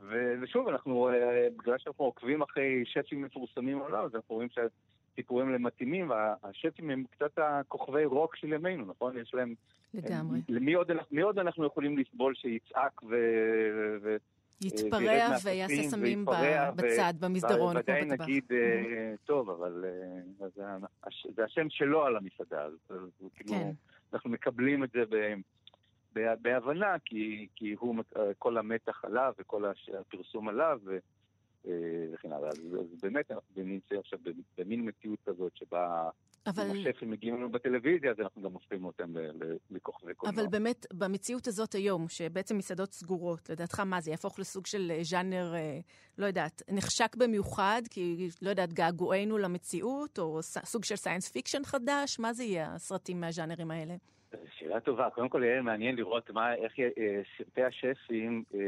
ו... ושוב, אנחנו, אה, בגלל שאנחנו עוקבים אחרי שפים מפורסמים בעולם, אז אנחנו רואים שהסיפורים האלה מתאימים, והשפים הם קצת הכוכבי רוק של ימינו, נכון? יש להם... לגמרי. למי עוד, אנחנו- מי עוד אנחנו יכולים לסבול שיצעק ו... ו... יתפרע ויעשה סמים בצד, במסדרון, ודאי. נגיד, אה, טוב, אבל אה, זה הש- זה השם שלו על המסעדה, אז הוא כאילו, כן. אנחנו מקבלים את זה בהבנה, כי הוא, אה, כל המתח עליו וכל הפרסום עליו, וכן הלאה. אז באמת אנחנו נמצאים עכשיו במין מציאות כזאת שבה אבל... אם השפים מגיעים לנו בטלוויזיה, אז אנחנו גם הופכים אותם לכוכבי קולנוע. אבל באמת, במציאות הזאת היום, שבעצם מסעדות סגורות, לדעתך מה זה יהפוך לסוג של אה, ז'אנר, אה, לא יודעת, נחשק במיוחד, כי, לא יודעת, געגועינו למציאות, או סוג של science fiction חדש? מה זה יהיה, הסרטים מהז'אנרים האלה? שאלה טובה. קודם כל יהיה מעניין לראות מה, איך אה, סרטי השפים אה,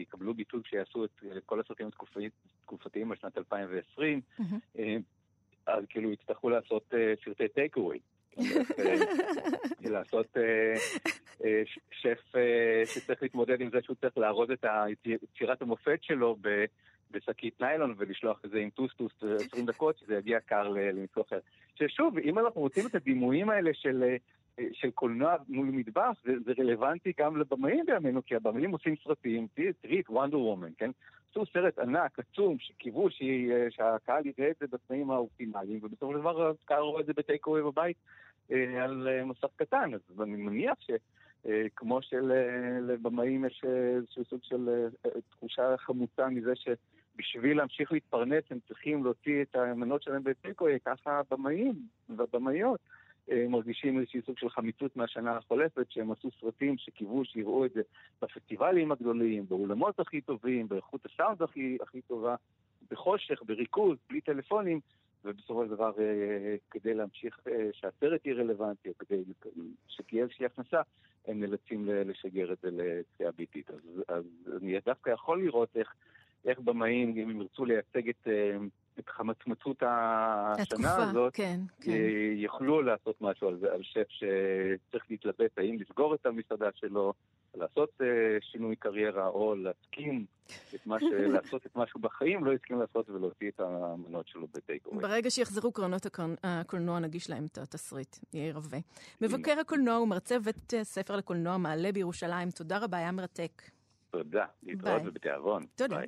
יקבלו ביטוי כשיעשו את כל הסרטים התקופתיים- בשנת 2020. מהמם. אה, אז כאילו יצטרכו לעשות אה, סרטי טייק אווי. לעשות אה, אה, שף שצריך להתמודד עם זה שהוא צריך לארוז את יצירת המופת שלו ב... בשקית ניילון ולשלוח את זה עם טוסטוס 20 דקות, שזה יגיע קר ל- למישהו אחר. ששוב, אם אנחנו רוצים את הדימויים האלה של, של קולנוע מול מטבח, זה, זה רלוונטי גם לבמאים בימינו, כי הבמאים עושים סרטים, תראי את Wonder Woman, כן? עשו סרט ענק, עצום, שקיוו אה, שהקהל יראה את זה בתנאים האופטימליים, ובסופו של דבר הקהל רואה את זה בטייק בבית אה, על אה, מסך קטן, אז אני מניח ש... כמו שלבמאים יש איזשהו סוג של תחושה חמוצה מזה שבשביל להמשיך להתפרנס הם צריכים להוציא את המנות שלהם בטיקווי, ככה הבמאים והבמאיות מרגישים איזשהו סוג של חמיצות מהשנה החולפת, שהם עשו סרטים שקיוו שיראו את זה בפסטיבלים הגדולים, באולמות הכי טובים, באיכות הסאונד הכי, הכי טובה, בחושך, בריכוז, בלי טלפונים, ובסופו של דבר, אה, כדי להמשיך, אה, שהסרט יהיה רלוונטי, כדי שתהיה איזושהי הכנסה, הם נאלצים לשגר את זה לצפייה ביתית. אז, אז אני דווקא יכול לראות איך, איך במאים, אם הם ירצו לייצג את, אה, את חמצמצות השנה התקופה, הזאת, כן, כן. אה, יוכלו לעשות משהו על זה, על שף שצריך להתלבט האם לסגור את המסעדה שלו, לעשות אה, שינוי קריירה, או להסכים את מה ש... לעשות את משהו בחיים, לא הסכים לעשות ולהוציא את המנות שלו בטייק אווי. ברגע שיחזרו קרנות הקרנ- הקולנוע, נגיש להם את התסריט, יאיר רווה. מבקר הקולנוע ומרצה בית ספר לקולנוע מעלה בירושלים, תודה רבה, היה מרתק. תודה, להתראות. ובתיאבון. תודה. ביי.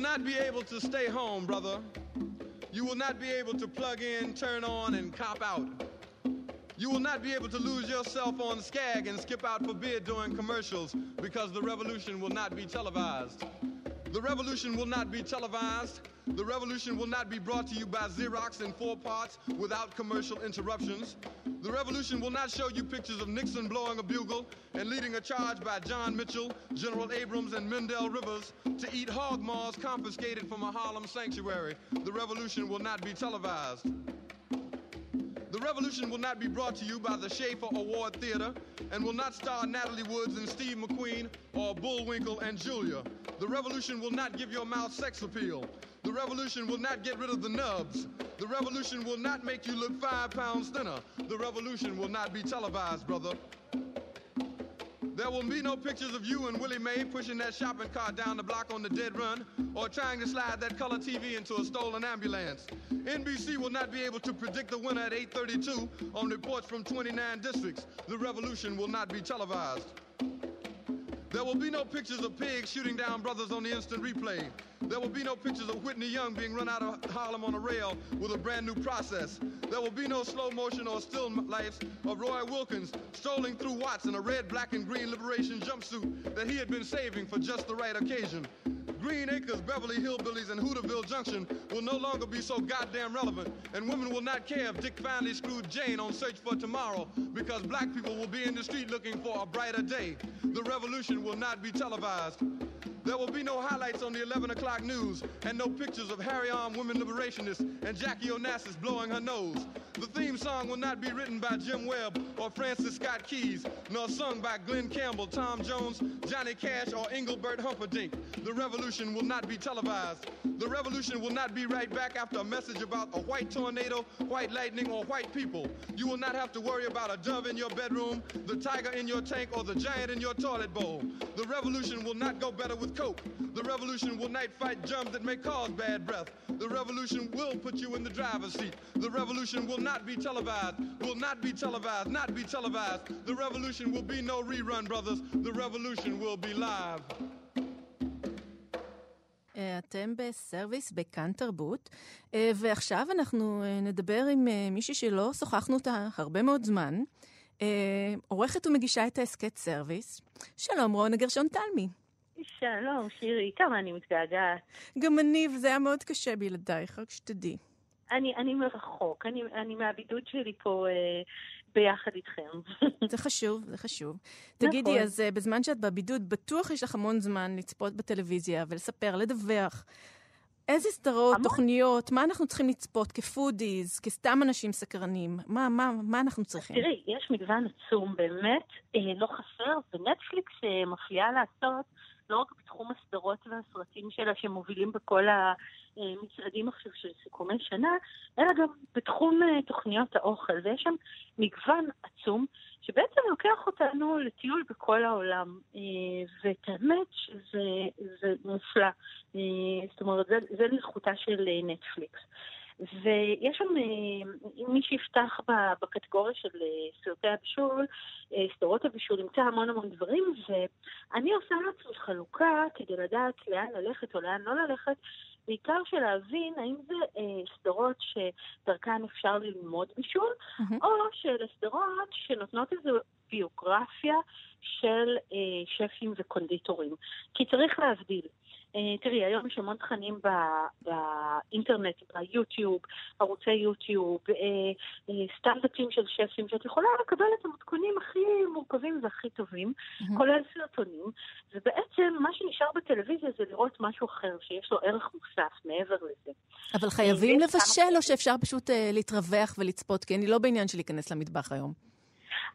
Not be able to stay home, brother. You will not be able to plug in, turn on, and cop out. You will not be able to lose yourself on Skag and skip out for beer during commercials because the revolution will not be televised. The revolution will not be televised. The revolution will not be brought to you by Xerox in four parts without commercial interruptions. The revolution will not show you pictures of Nixon blowing a bugle and leading a charge by John Mitchell, General Abrams, and Mendel Rivers to eat hog maws confiscated from a Harlem sanctuary. The revolution will not be televised. The revolution will not be brought to you by the Schaefer Award Theater and will not star Natalie Woods and Steve McQueen or Bullwinkle and Julia. The revolution will not give your mouth sex appeal. The revolution will not get rid of the nubs. The revolution will not make you look five pounds thinner. The revolution will not be televised, brother. There will be no pictures of you and Willie Mae pushing that shopping cart down the block on the dead run or trying to slide that color TV into a stolen ambulance. NBC will not be able to predict the winner at 8:32 on reports from 29 districts. The revolution will not be televised. There will be no pictures of pigs shooting down brothers on the instant replay. There will be no pictures of Whitney Young being run out of Harlem on a rail with a brand new process. There will be no slow motion or still lifes of Roy Wilkins strolling through Watts in a red, black, and green liberation jumpsuit that he had been saving for just the right occasion. Green Acres, Beverly Hillbillies, and Hooterville Junction will no longer be so goddamn relevant, and women will not care if Dick finally screwed Jane on Search for Tomorrow because black people will be in the street looking for a brighter day. The revolution will not be televised. There will be no highlights on the 11 o'clock news and no pictures of Harry armed women liberationists and Jackie Onassis blowing her nose. The theme song will not be written by Jim Webb or Francis Scott Keys, nor sung by Glenn Campbell, Tom Jones, Johnny Cash, or Engelbert Humperdinck. The revolution will not be televised. The revolution will not be right back after a message about a white tornado, white lightning, or white people. You will not have to worry about a dove in your bedroom, the tiger in your tank, or the giant in your toilet bowl. The revolution will not go better with coke. The revolution will not fight germs that may cause bad breath. The revolution will put you in the driver's seat. The revolution will not be televised, will not be televised, not be televised. The revolution will be no rerun, brothers. The revolution will be live. אה, אתם בסרוויס בכאן תרבות, אה, ועכשיו אנחנו אה, נדבר עם מישהי שלא שוחחנו אותה הרבה מאוד זמן, עורכת ומגישה את ההסכת סרוויס. שלום, רונה גרשון תלמי. שלום, שירי, כמה אני מתגעגעת. גם אני, וזה היה מאוד קשה בלעדייך, רק שתדעי. אני, אני מרחוק, אני, אני מהבידוד שלי פה אה, ביחד איתכם. זה חשוב, זה חשוב. תגידי, נכון. אז uh, בזמן שאת בבידוד, בטוח יש לך המון זמן לצפות בטלוויזיה ולספר, לדווח. איזה סדרות, המון. תוכניות, מה אנחנו צריכים לצפות כפודיז, כסתם אנשים סקרנים? מה, מה, מה אנחנו צריכים? תראי, יש מגוון עצום, באמת, אה, לא חסר, ונטפליקס אה, מפליאה לעשות לא רק בתחום הסדרות והסרטים שלה שמובילים בכל המצעדים עכשיו של סיכומי שנה, אלא גם בתחום אה, תוכניות האוכל. ויש שם מגוון עצום שבעצם לוקח אותנו לטיול בכל העולם. אה, ואת האמת שזה מופלא. אה, זאת אומרת, זה, זה לזכותה של נטפליקס. ויש שם, אה, מי שיפתח בקטגוריה של אה, סרטי הבישול, אה, סדרות הבישול, ימצא המון המון דברים, ואני עושה לעצמי חלוקה כדי לדעת לאן ללכת או לאן לא ללכת, בעיקר של להבין האם זה סדרות שדרכן אפשר ללמוד בישול, mm-hmm. או שאלה סדרות שנותנות איזו ביוגרפיה של שפים וקונדיטורים. כי צריך להבדיל. אה, תראי, היום יש המון תכנים באינטרנט, ביוטיוב, ערוצי יוטיוב, אה, אה, סטנדאפים של שפים, שאת יכולה לקבל את המתכונים הכי מורכבים והכי טובים. כולל סרטונים, ובעצם מה שנשאר בטלוויזיה זה לראות משהו אחר, שיש לו ערך מוסף מעבר לזה. אבל חייבים לבשל, או שאפשר פשוט להתרווח ולצפות? כי אני לא בעניין של להיכנס למטבח היום.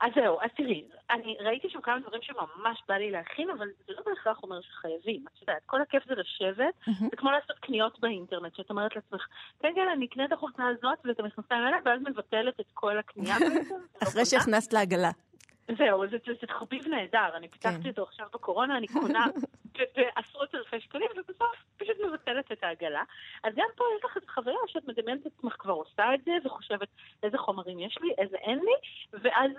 אז זהו, אז תראי, אני ראיתי שם כמה דברים שממש בא לי להכין, אבל זה לא בהכרח אומר שחייבים. את יודעת, כל הכיף זה לשבת, זה כמו לעשות קניות באינטרנט, שאת אומרת לעצמך, כן, כן, אני אקנה את החולצה הזאת ואת המכנסיים האלה, ואז מבטלת את כל הקנייה בעצם. אחרי לא שהכנסת לעגלה. זהו, זה, זה, זה תחביב נהדר, אני פיתחתי כן. אותו עכשיו בקורונה, אני קונה בעשרות אלפי שקלים, ובסוף פשוט מבטלת את העגלה. אז גם פה יש לך את החוויה שאת מדמיינת את עצמך כבר עושה את זה, וחושבת איזה חומרים יש לי, איזה אין לי, ואז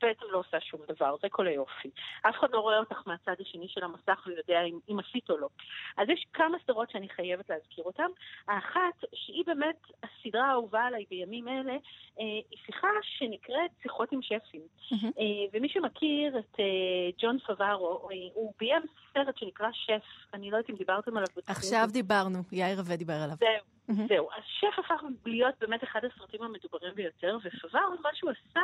בעצם לא עושה שום דבר, זה כל היופי. אף אחד לא רואה אותך מהצד השני של המסך ויודע אם, אם עשית או לא. אז יש כמה סדרות שאני חייבת להזכיר אותן. האחת, שהיא באמת הסדרה האהובה עליי בימים אלה, אה, היא שיחה שנקראת שיחות עם שפים. Mm-hmm. אה, ומי שמכיר את אה, ג'ון פברו, אה, הוא ביים סרט שנקרא שף, אני לא יודעת אם דיברתם עליו. עכשיו דיברנו, יאיר רווה דיבר עליו. זהו. Mm-hmm. זהו, אז שף הפך להיות באמת אחד הסרטים המדוברים ביותר, ופבר, מה שהוא עשה,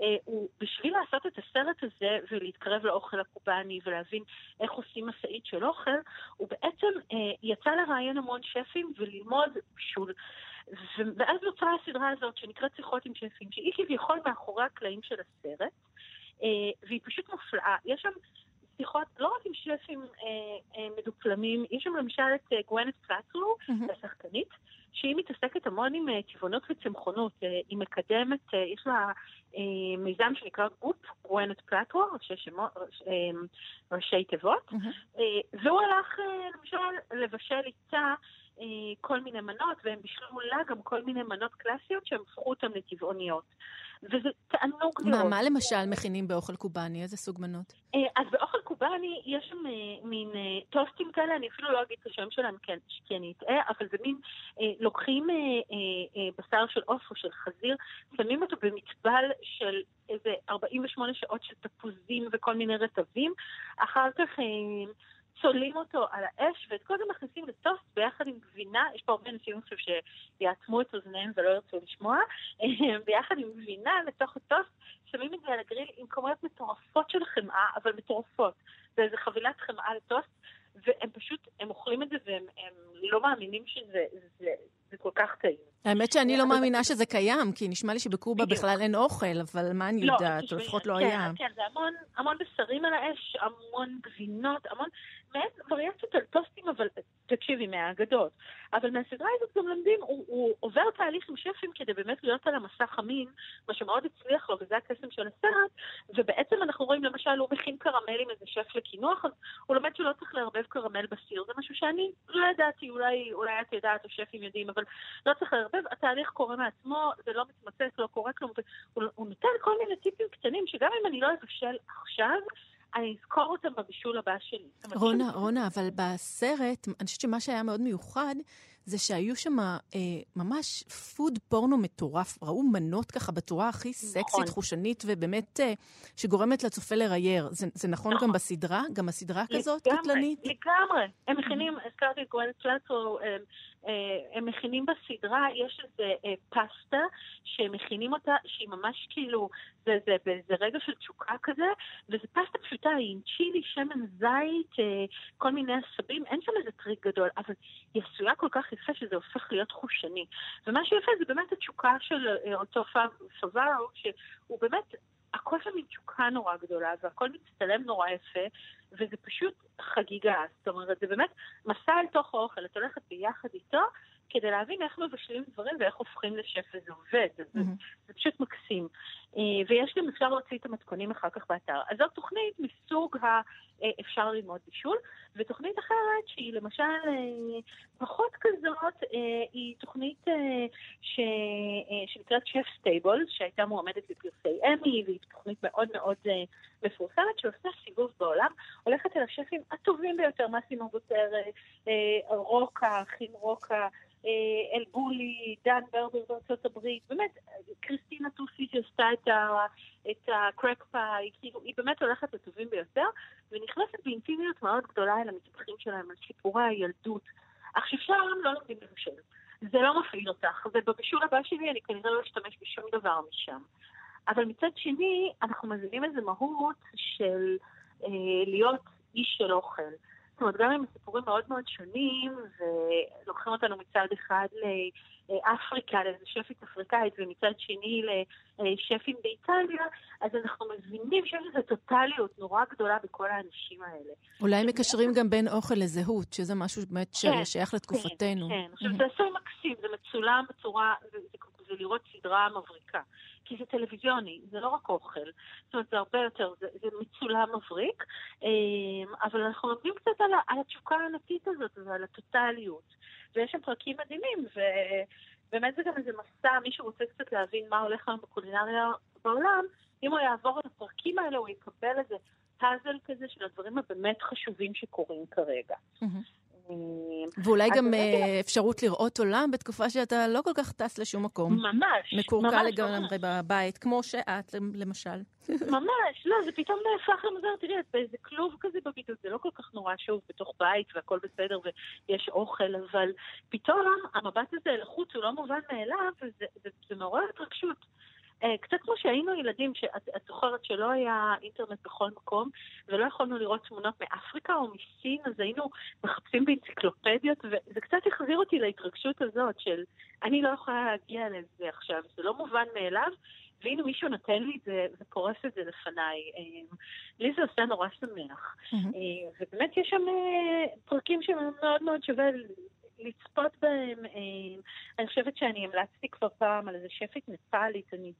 אה, הוא בשביל לעשות את הסרט הזה ולהתקרב לאוכל הקובאני ולהבין איך עושים משאית של אוכל, הוא בעצם אה, יצא לראיין המון שפים וללמוד בישול. ואז נוצרה הסדרה הזאת שנקראת שיחות עם שפים, שהיא כביכול מאחורי הקלעים של הסרט, אה, והיא פשוט מופלאה. יש שם שיחות לא רק עם שפים אה, אה, מדופלמים, יש שם למשל את אה, גוונת פלטרו, mm-hmm. השחקנית, שהיא מתעסקת המון עם אה, טבעונות וצמחונות. אה, היא מקדמת, אה, יש לה אה, מיזם שנקרא גופ, גוונת פלטרו, ראשי, אה, תיבות, mm-hmm. אה, והוא הלך אה, למשל לבשל איתה אה, כל מיני מנות, והם בישלו לה גם כל מיני מנות קלאסיות שהם הפכו אותן לטבעוניות. וזה תענוג לראות. מה, מה למשל מכינים באוכל קובאני? איזה סוג מנות? אה, אז באוכל קובאני יש שם אה, מין אה, טוסטים כאלה, אני אפילו לא אגיד את השם שלהם כי אני אטעה, אבל זה מין, לוקחים בשר של עוף או של חזיר, שמים אותו במטבל של איזה 48 שעות של תפוזים וכל מיני רטבים, אחר כך צולעים אותו על האש, ואת כל זה מכניסים לטוסט ביחד עם גבינה, יש פה הרבה אנשים עכשיו שיעצמו את אוזניהם ולא ירצו לשמוע, ביחד עם גבינה לתוך הטוסט, שמים את זה על הגריל עם כמויות מטורפות של חמאה, אבל מטורפות. זה איזה חבילת חמאה לטוסט, והם פשוט, הם אוכלים את זה והם לא מאמינים שזה, זה, זה כל כך טעים. האמת שאני לא מאמינה שזה קיים, כי נשמע לי שבקובה בכלל אין אוכל, אבל מה אני לא, יודעת, או לפחות לא כן, היה. כן, זה המון, בשרים על האש, המון גבינות, המון, מעין וריאציות על טוסטים, אבל תקשיבי, מהאגדות. אבל מהסדרה הזאת גם למדים, הוא, הוא עובר תהליך עם שפים כדי באמת להיות על המסך אמין, מה שמאוד הצליח לו, וזה הקסם של הסרט, ובעצם אנחנו רואים, למשל, הוא מכין קרמל עם איזה שף לקינוח, אז הוא לומד שלא צריך לערבב קרמל בסיר, זה משהו שאני לא ידעתי, אולי, אולי את יודעת, או שפים יודעים, אבל לא צריך לערבב, התהליך קורה מעצמו, זה לא מתמצס, לא קורה כלום, הוא, הוא נותן כל מיני טיפים קטנים, שגם אם אני לא אבשל עכשיו, אני אזכור אותם בבישול הבא שלי. רונה, רונה, אבל בסרט, אני חושבת שמה שהיה מאוד מיוחד, זה שהיו שם אה, ממש פוד פורנו מטורף. ראו מנות ככה בצורה הכי סקסית, נכון. חושנית, ובאמת אה, שגורמת לצופה לראייר. זה, זה נכון, נכון. גם בסדרה? גם הסדרה כזאת לגמרי, קטלנית? לגמרי. הם מכינים, הזכרתי את גואל פלטו, אה, הם מכינים בסדרה, יש איזה אה, פסטה שהם מכינים אותה, שהיא ממש כאילו, זה, זה באיזה רגע של תשוקה כזה, וזו פסטה פשוטה, עם צ'ילי, שמן זית, אה, כל מיני עשבים, אין שם איזה טריק גדול, אבל היא עשויה כל כך יפה שזה הופך להיות חושני. ומה שיפה זה באמת התשוקה של אותו פב- פברו, שהוא באמת... הכל שם עם תשוקה נורא גדולה, והכל מצטלם נורא יפה, וזה פשוט חגיגה. זאת אומרת, זה באמת מסע אל תוך האוכל, את הולכת ביחד איתו, כדי להבין איך מבשלים דברים ואיך הופכים לשף, וזה עובד. זה, זה. זה פשוט מקסים. אה, ויש גם, אפשר להוציא את המתכונים אחר כך באתר. אז זאת תוכנית מסוג ה... אה, אפשר ללמוד בישול, ותוכנית אחרת שהיא למשל אה, פחות כזאת, היא תוכנית ש... שנקראת Chef's Table, שהייתה מועמדת לפרסי אמי, והיא תוכנית מאוד מאוד מפורסמת, שעושה סיבוב בעולם, הולכת אל השפים הטובים ביותר, מאסימו בוטורה, אה, אה, רוקה, חין רוקה, אה, אלבולי, דן ברבר בארצות הברית, באמת, קריסטינה טוסי שעשתה את, את הקרק פאי, כאילו, היא באמת הולכת לטובים ביותר, ונכנסת באינטימיות מאוד גדולה אל המטבחים שלהם, על סיפורי הילדות. עכשיו שם לא לומדים לבשל. זה לא מפעיל אותך, ובבישול הבא שלי אני כנראה לא אשתמש בשום דבר משם. אבל מצד שני, אנחנו מבינים איזו מהות של אה, להיות איש של אוכל. זאת אומרת, גם אם הסיפורים מאוד מאוד שונים, ולוקחים אותנו מצד אחד לאפריקה, לאיזה שפית אפריקאית, ומצד שני לשפים באיטליה, אז אנחנו מבינים שיש איזו טוטליות נורא גדולה בכל האנשים האלה. אולי מקשרים גם בין אוכל לזהות, שזה משהו באמת כן, ששייך לתקופתנו. כן, עכשיו זה עשוי מקסים, זה מצולם בצורה, זה, זה, זה לראות סדרה מבריקה. כי זה טלוויזיוני, זה לא רק אוכל. זאת אומרת, זה הרבה יותר, זה, זה מצולם מבריק, אמ, אבל אנחנו לומדים קצת על, על התשוקה הענקית הזאת ועל הטוטליות. ויש שם פרקים מדהימים, ובאמת זה גם איזה מסע, מי שרוצה קצת להבין מה הולך היום בקולינריה בעולם, אם הוא יעבור את הפרקים האלה, הוא יקבל איזה פאזל כזה של הדברים הבאמת חשובים שקורים כרגע. מהמם. ואולי גם באמת אה, אפשרות לראות עולם בתקופה שאתה לא כל כך טס לשום מקום. ממש, מקורקע לגמרי. בבית, כמו שאת, למשל. ממש, לא, זה פתאום נהפך למוזר, תראי, את באיזה כלוב כזה בבידוד, זה לא כל כך נורא שוב בתוך בית והכל בסדר ויש אוכל, אבל פתאום המבט הזה לחוץ הוא לא מובן מאליו, וזה זה, זה מעורר התרגשות. אה, קצת כמו שהיינו ילדים, שאת את זוכרת שלא היה אינטרנט בכל מקום, ולא יכולנו לראות תמונות מאפריקה או מסין, אז היינו מחפשים באנציקלופדיות, וזה קצת החזיר אותי להתרגשות הזאת של אני לא יכולה להגיע לזה עכשיו, זה לא מובן מאליו, והנה מישהו נותן לי את זה ופורס את זה לפניי. אה, לי זה עושה נורא שמח. אה, ובאמת יש שם פרקים שמאוד מאוד שווה לצפות בהם. אה, אני חושבת שאני המלצתי כבר פעם על איזה שפית נפאלית, אני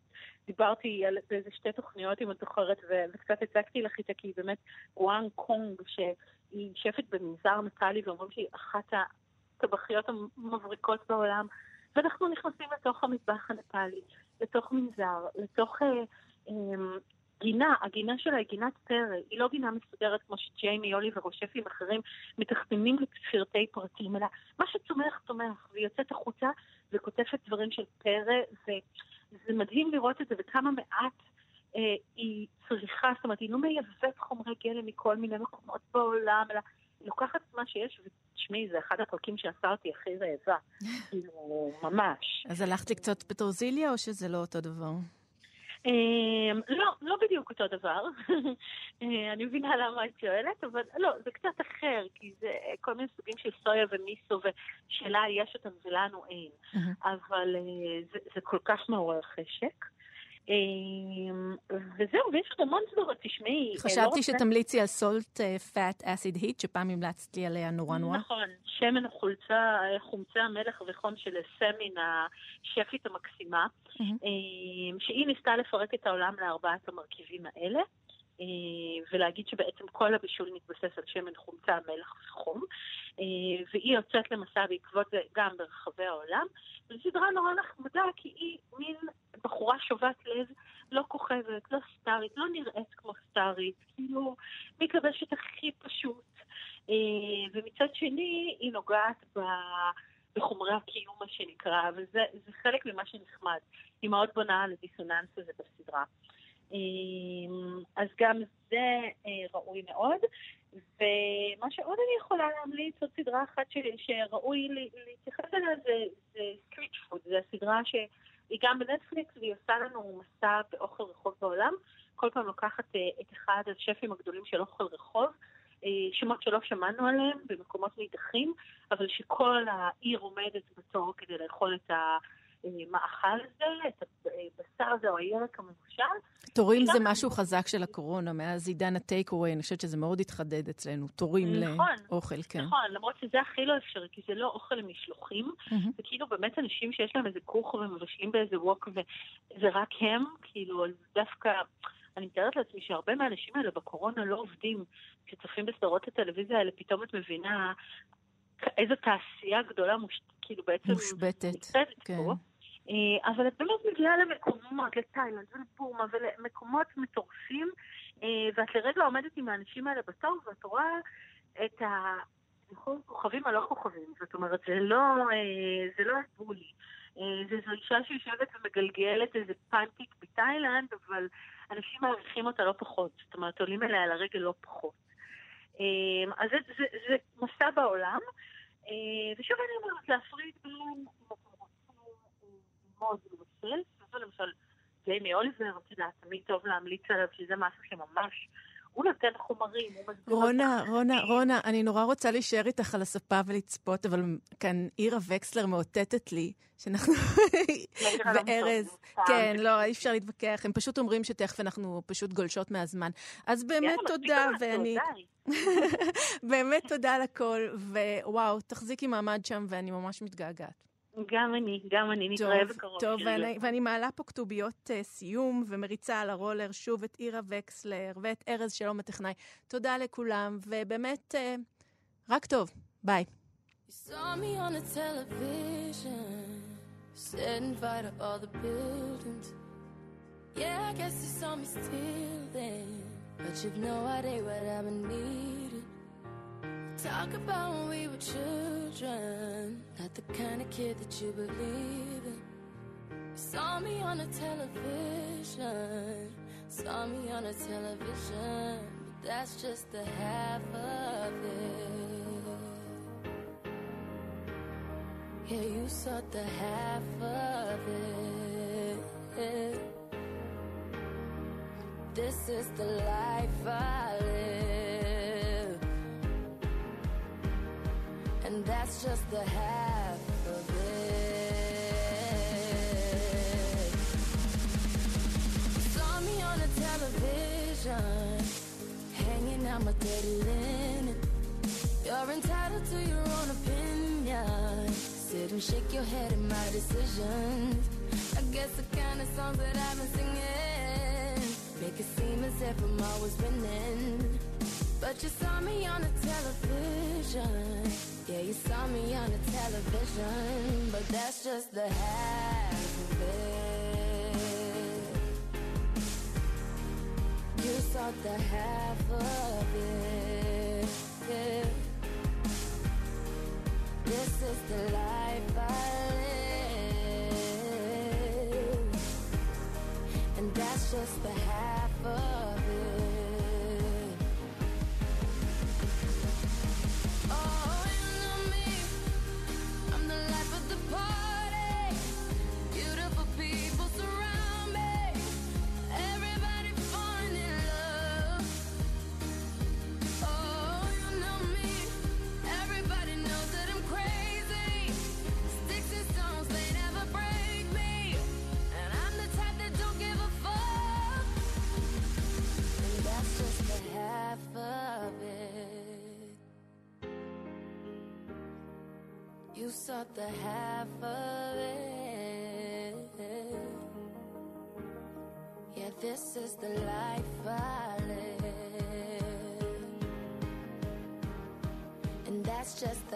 דיברתי על באיזה שתי תוכניות, אם את זוכרת, וקצת הצגתי לך איתה, כי היא באמת גואנג קונג, שהיא שפית במנזר נפאלי, ואומרים שהיא אחת הטבחיות המבריקות בעולם. ואנחנו נכנסים לתוך המטבח הנפאלי, לתוך מנזר, לתוך אה, אה, גינה, הגינה שלה היא גינת פרא, היא לא גינה מסודרת כמו שג'יימי אוליבר או שפים אחרים מתכננים לפרטי פרטים, אלא מה שצומח צומח, והיא יוצאת החוצה וכותפת דברים של פרא, וזה מדהים לראות את זה וכמה מעט אה, היא צריכה, זאת אומרת, היא לא מייבאת חומרי גלם מכל מיני מקומות בעולם, אלא היא לוקחת מה שיש, ותשמעי, זה אחד הפרקים שעשה אותי הכי רעבה, כאילו, ממש. אז הלכת לקצות פטרוזיליה, או שזה לא אותו דבר? אמ, לא, לא בדיוק אותו דבר. אה, אני מבינה למה את שואלת, אבל לא, זה קצת אחר, כי זה כל מיני סוגים של סויה ומיסו, ושלה יש אותם ולנו אין. אבל אה, זה, זה כל כך מעורר חשק. אמ, וזהו, ויש עוד המון סדרות, תשמעי. לא חשבתי שתמליצי על סולט פאט אסיד היט, שפעם המלצת לי עליה נורא נורא. נכון, שמן החולצה, חומצי המלח וחום של סמין, השפית המקסימה, אמ, שהיא ניסתה לפרק את העולם לארבעת המרכיבים האלה. אה, ולהגיד שבעצם כל הבישול מתבסס על שמן חומצה, מלח וחום, אה, והיא יוצאת למסע בעקבות זה גם ברחבי העולם. זו סדרה נורא נחמדה, כי היא מין בחורה שובת לב, לא כוכבת, לא סטארית, לא נראית כמו סטארית, כאילו מתלבשת הכי פשוט. אה, ומצד שני, היא נוגעת ב... בחומרי הקיום, מה שנקרא, וזה חלק ממה שנחמד. היא מאוד בונה על הדיסוננס הזה בסדרה. אמ, אז גם זה אה, ראוי מאוד. ומה שעוד אני יכולה להמליץ, עוד סדרה אחת ש, שראוי להתייחס אליה זה, זה Street Food, זו הסדרה שהיא גם בנטפליקס והיא עושה לנו מסע באוכל רחוב בעולם. כל פעם לוקחת אה, את אחד השפים הגדולים של אוכל רחוב, אה, שמות שלא שמענו עליהם במקומות נידחים, אבל שכל העיר עומדת בתור כדי לאכול את ה... המאכל הזה, את הבשר הזה או הירק המבושל. תורים זה משהו חזק של הקורונה, מאז עידן הטייק-אווי, אני חושבת שזה מאוד התחדד אצלנו, תורים נכון, לאוכל, כן. נכון, למרות שזה הכי לא אפשרי, כי זה לא אוכל למשלוחים, mm-hmm. זה כאילו באמת אנשים שיש להם איזה כוך ומבשלים באיזה ווק, וזה רק הם, כאילו, דווקא... אני מתארת לעצמי שהרבה מהאנשים האלה בקורונה לא עובדים. כשצופים בסדרות הטלוויזיה האלה, פתאום את מבינה איזו תעשייה גדולה מוש... כאילו בעצם... מושבתת. כן. פה. אה, אבל את באמת מגיעה למקומות, לתאילנד ולבורמה ולמקומות מטורפים, אה, ואת לרגע עומדת עם האנשים האלה בתור, ואת רואה את הכוכבים הלא כוכבים. זאת אומרת, זה לא, אה, זה לא הבולי. זו אישה שיושבת ומגלגלת איזה פנטיק בתאילנד, אבל אנשים מעריכים אותה לא פחות. זאת אומרת, עולים אליה על הרגל לא פחות. אז זה, זה, זה מסע בעולם. ושוב אני אומרת, להפריד בין ללמוד ולבשל, וזה למשל גיימי אוליבר, את יודעת, תמיד טוב להמליץ עליו, שזה משהו שממש... הוא נותן חומרים, הוא מסביר... רונה, רונה, רונה, אני נורא רוצה להישאר איתך על הספה ולצפות, אבל כאן אירה וקסלר מאותתת לי שאנחנו... וארז, כן, לא, אי אפשר להתווכח, הם פשוט אומרים שתכף אנחנו פשוט גולשות מהזמן. אז באמת תודה, ואני... באמת תודה על הכל, ווואו, תחזיקי מעמד שם, ואני ממש מתגעגעת. גם אני, גם אני, נתראה בקרוב. טוב, ואני, ואני מעלה פה כתוביות uh, סיום ומריצה על הרולר שוב את אירה וקסלר ואת ארז שלום הטכנאי. תודה לכולם, ובאמת, uh, רק טוב. ביי. You saw me on the television, fire to all the buildings. Yeah, I guess you saw me then, but you've no idea what I've been needing. Talk about when we were children, not the kind of kid that you believe in. Saw me on the television, saw me on the television, but that's just the half of it. Yeah, you saw the half of it. This is the life I live. and that's just the half of it. Saw me on the television, hanging out my dirty linen. You're entitled to your own opinion. Sit and shake your head at my decisions. I guess the kind of songs that I've been singing make it seem as if I'm always winning. But you saw me on the television. Yeah, you saw me on the television, but that's just the half of it. You saw the half of it. Yeah. This is the life I live, and that's just the just.